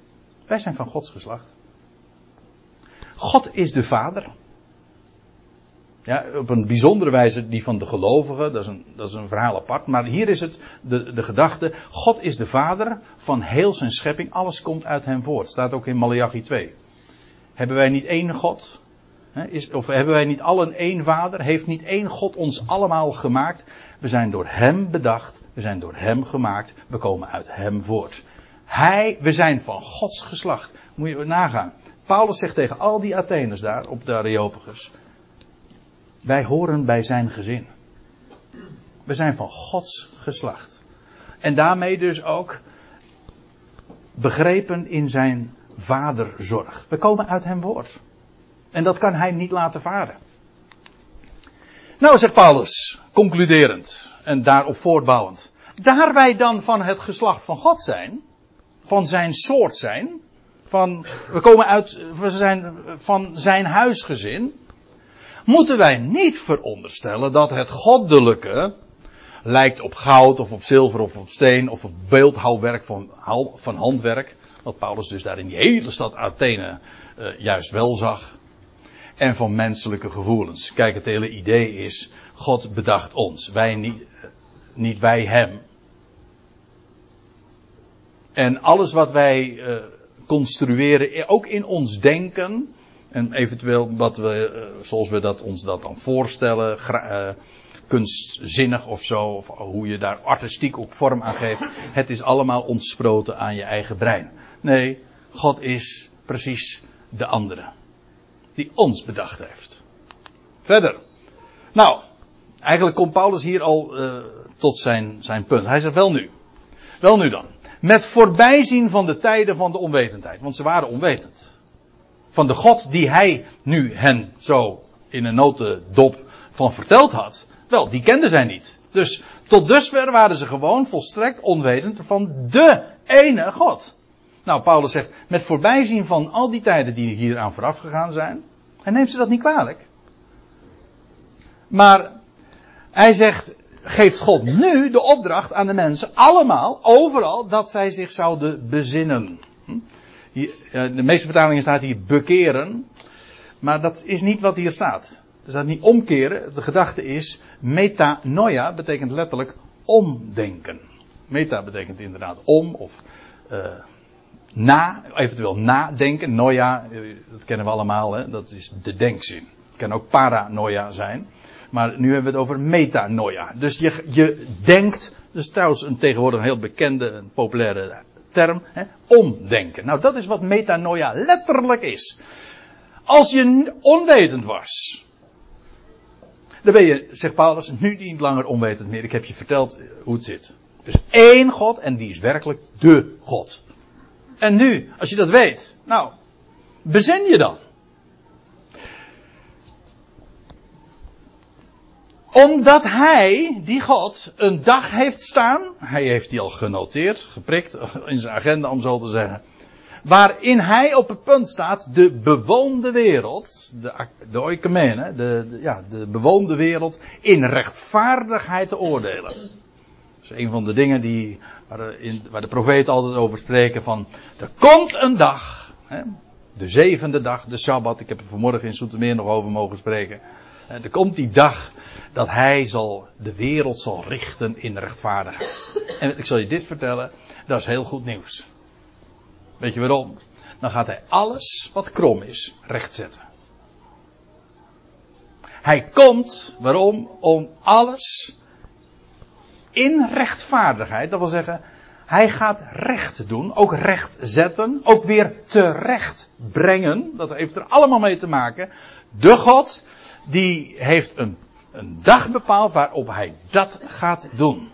Wij zijn van Gods geslacht. God is de Vader. Ja, op een bijzondere wijze die van de gelovigen, dat is een, dat is een verhaal apart. Maar hier is het de, de gedachte, God is de vader van heel zijn schepping, alles komt uit hem voort. Staat ook in Malachi 2. Hebben wij niet één God? Is, of hebben wij niet allen één vader? Heeft niet één God ons allemaal gemaakt? We zijn door hem bedacht, we zijn door hem gemaakt, we komen uit hem voort. Hij, we zijn van Gods geslacht. Moet je nagaan. Paulus zegt tegen al die Atheners daar op de Areopagus. Wij horen bij zijn gezin. We zijn van Gods geslacht. En daarmee dus ook begrepen in zijn vaderzorg. We komen uit hem woord. En dat kan hij niet laten varen. Nou, zegt Paulus, concluderend en daarop voortbouwend. Daar wij dan van het geslacht van God zijn, van zijn soort zijn, van, we komen uit, we zijn van zijn huisgezin, moeten wij niet veronderstellen dat het goddelijke lijkt op goud of op zilver of op steen of op beeldhouwwerk van, van handwerk. Wat Paulus dus daar in die hele stad Athene uh, juist wel zag. En van menselijke gevoelens. Kijk, het hele idee is, God bedacht ons, wij niet, niet wij hem. En alles wat wij uh, construeren, ook in ons denken, en eventueel wat we, eh, zoals we dat, ons dat dan voorstellen, uh, kunstzinnig of zo, of hoe je daar artistiek ook vorm aan geeft. Het is allemaal ontsproten aan je eigen brein. Nee, God is precies de andere. Die ons bedacht heeft. Verder. Nou, eigenlijk komt Paulus hier al uh, tot zijn, zijn punt. Hij zegt wel nu. Wel nu dan. Met voorbijzien van de tijden van de onwetendheid. Want ze waren onwetend van de God die hij nu hen zo in een notendop van verteld had, wel, die kenden zij niet. Dus tot dusver waren ze gewoon volstrekt onwetend van de ene God. Nou, Paulus zegt, met voorbijzien van al die tijden die hier aan vooraf gegaan zijn, hij neemt ze dat niet kwalijk. Maar hij zegt, geeft God nu de opdracht aan de mensen, allemaal, overal, dat zij zich zouden bezinnen. Hm? Eh, de meeste vertalingen staat hier bekeren. Maar dat is niet wat hier staat. Er staat niet omkeren. De gedachte is metanoia betekent letterlijk omdenken. Meta betekent inderdaad om of uh, na, eventueel nadenken. Noia, eh, dat kennen we allemaal, hè? dat is de denkzin. Het kan ook paranoia zijn. Maar nu hebben we het over metanoia. Dus je, je denkt, dus trouwens een tegenwoordig een heel bekende, een populaire term, hè, omdenken. Nou, dat is wat metanoia letterlijk is. Als je onwetend was, dan ben je, zegt Paulus, nu niet langer onwetend meer. Ik heb je verteld hoe het zit. Dus één God en die is werkelijk de God. En nu, als je dat weet, nou, bezin je dan. Omdat hij, die God, een dag heeft staan. Hij heeft die al genoteerd, geprikt in zijn agenda om zo te zeggen. Waarin hij op het punt staat de bewoonde wereld, de, de de, ja, de bewoonde wereld, in rechtvaardigheid te oordelen. Is een van de dingen die, waar, in, waar de profeten altijd over spreken van, er komt een dag, hè, de zevende dag, de Sabbat, ik heb er vanmorgen in Soetermeer nog over mogen spreken. Er komt die dag dat hij zal, de wereld zal richten in rechtvaardigheid. En ik zal je dit vertellen, dat is heel goed nieuws. Weet je waarom? Dan gaat hij alles wat krom is rechtzetten. Hij komt, waarom? Om alles in rechtvaardigheid, dat wil zeggen, hij gaat recht doen, ook recht zetten, ook weer terecht brengen. Dat heeft er allemaal mee te maken. De God die heeft een, een dag bepaald waarop hij dat gaat doen.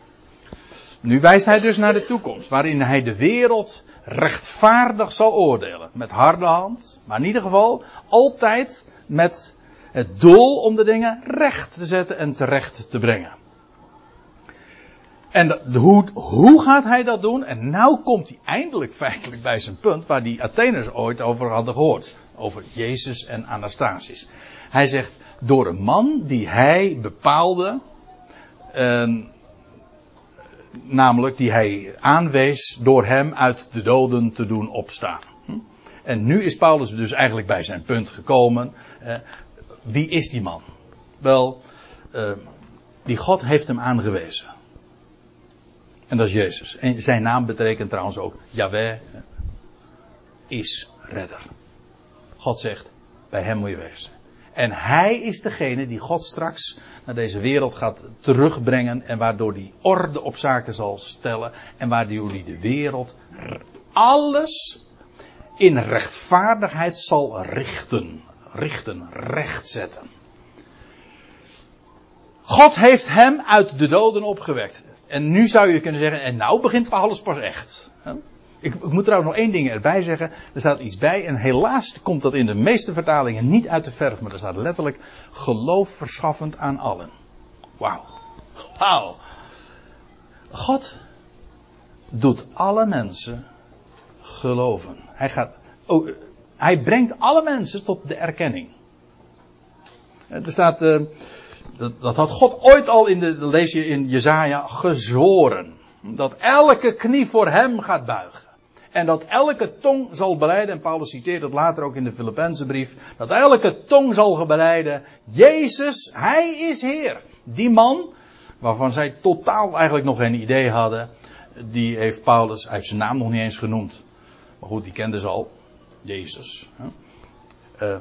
Nu wijst hij dus naar de toekomst, waarin hij de wereld rechtvaardig zal oordelen. Met harde hand, maar in ieder geval altijd met het doel om de dingen recht te zetten en terecht te brengen. En hoe, hoe gaat hij dat doen? En nou komt hij eindelijk feitelijk bij zijn punt waar die Atheners ooit over hadden gehoord. Over Jezus en Anastasis. Hij zegt, door een man die hij bepaalde, eh, namelijk die hij aanwees door hem uit de doden te doen opstaan. Hm? En nu is Paulus dus eigenlijk bij zijn punt gekomen. Eh, wie is die man? Wel, uh, die God heeft hem aangewezen. En dat is Jezus. En zijn naam betekent trouwens ook Yahweh is redder. God zegt, bij hem moet je wezen. En hij is degene die God straks naar deze wereld gaat terugbrengen en waardoor die orde op zaken zal stellen en waardoor hij de wereld alles in rechtvaardigheid zal richten. Richten, rechtzetten. God heeft hem uit de doden opgewekt. En nu zou je kunnen zeggen, en nou begint Paulus pas echt. Ik, ik, moet trouwens nog één ding erbij zeggen. Er staat iets bij en helaas komt dat in de meeste vertalingen niet uit de verf. Maar er staat letterlijk geloof verschaffend aan allen. Wauw. Wauw. God doet alle mensen geloven. Hij gaat, oh, hij brengt alle mensen tot de erkenning. Er staat, uh, dat, dat, had God ooit al in de, lees je in Jezaja, gezworen. Dat elke knie voor hem gaat buigen. En dat elke tong zal beleiden, en Paulus citeert het later ook in de Filippense brief, dat elke tong zal beleiden, Jezus, Hij is Heer. Die man, waarvan zij totaal eigenlijk nog geen idee hadden, die heeft Paulus, hij heeft zijn naam nog niet eens genoemd. Maar goed, die kenden ze al. Jezus. Uh,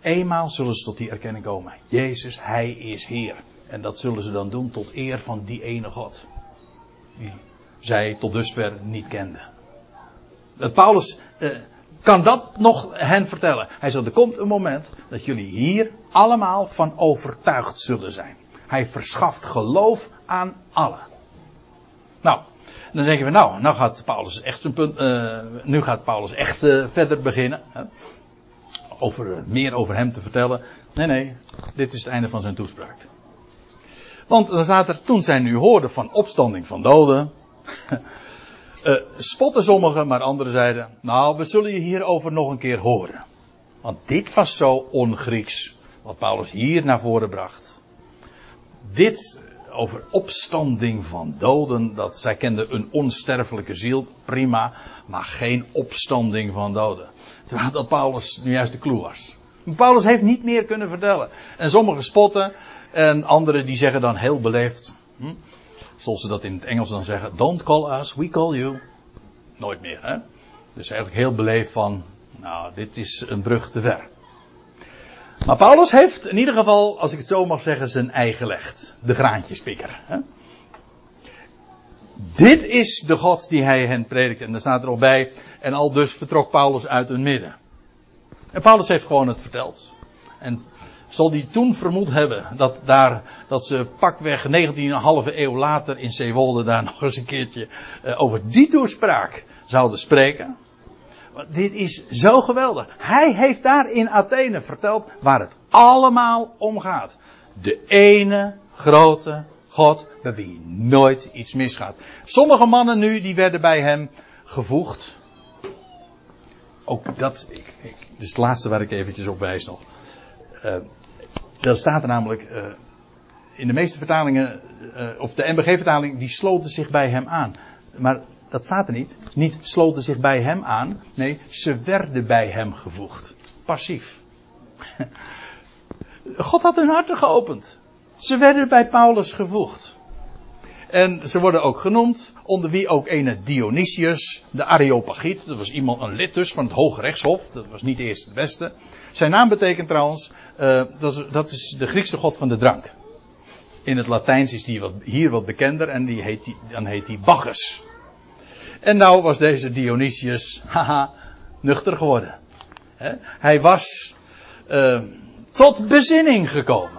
eenmaal zullen ze tot die erkenning komen. Jezus, Hij is Heer. En dat zullen ze dan doen tot eer van die ene God. Die zij tot dusver niet kenden. Paulus uh, kan dat nog hen vertellen. Hij zegt, er komt een moment dat jullie hier allemaal van overtuigd zullen zijn. Hij verschaft geloof aan allen. Nou, dan denken we, nou, nou gaat Paulus echt zijn punt, uh, nu gaat Paulus echt verder beginnen. Over, meer over hem te vertellen. Nee, nee, dit is het einde van zijn toespraak. Want dan staat er, toen zij nu hoorden van opstanding van doden. Uh, spotten sommigen, maar anderen zeiden: Nou, we zullen je hierover nog een keer horen. Want dit was zo on-Grieks, wat Paulus hier naar voren bracht. Dit over opstanding van doden, dat zij kenden een onsterfelijke ziel, prima, maar geen opstanding van doden. Terwijl dat Paulus nu juist de clue was. Paulus heeft niet meer kunnen vertellen. En sommigen spotten, en anderen die zeggen dan heel beleefd. Hm, zoals ze dat in het Engels dan zeggen, don't call us, we call you. Nooit meer, hè? Dus eigenlijk heel beleefd van, nou, dit is een brug te ver. Maar Paulus heeft in ieder geval, als ik het zo mag zeggen, zijn eigen gelegd. De graantjespikker. Hè? Dit is de God die hij hen predikt. En daar staat er ook bij. En al dus vertrok Paulus uit hun midden. En Paulus heeft gewoon het verteld. En zal die toen vermoed hebben dat, daar, dat ze pakweg 19,5 eeuw later in Zeewolde daar nog eens een keertje uh, over die toespraak zouden spreken. Want dit is zo geweldig. Hij heeft daar in Athene verteld waar het allemaal om gaat. De ene grote God bij wie nooit iets misgaat. Sommige mannen nu die werden bij hem gevoegd. Ook dat, ik, dus het laatste waar ik eventjes op wijs nog. Uh, staat er namelijk uh, in de meeste vertalingen, uh, of de MBG-vertaling, die sloten zich bij hem aan. Maar dat staat er niet. Niet sloten zich bij hem aan. Nee, ze werden bij hem gevoegd. Passief. God had hun harten geopend. Ze werden bij Paulus gevoegd. En ze worden ook genoemd, onder wie ook ene Dionysius, de Areopagiet. Dat was iemand, een lid dus van het Hoge Rechtshof. Dat was niet de eerste de beste. Zijn naam betekent trouwens, uh, dat, is, de Griekse god van de drank. In het Latijns is die wat, hier wat bekender en die heet dan heet hij Bacchus. En nou was deze Dionysius, haha, nuchter geworden. Hij was uh, tot bezinning gekomen.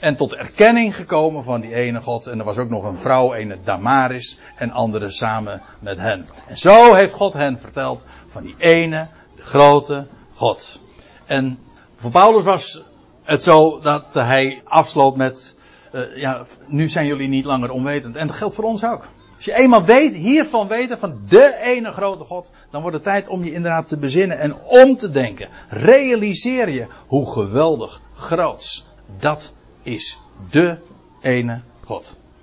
En tot erkenning gekomen van die ene God. En er was ook nog een vrouw, ene Damaris, en andere samen met hen. En zo heeft God hen verteld van die ene, de grote God. En voor Paulus was het zo dat hij afsloot met, uh, ja, nu zijn jullie niet langer onwetend. En dat geldt voor ons ook. Als je eenmaal weet, hiervan weten, van de ene grote God, dan wordt het tijd om je inderdaad te bezinnen en om te denken. Realiseer je hoe geweldig groots dat is de ene God.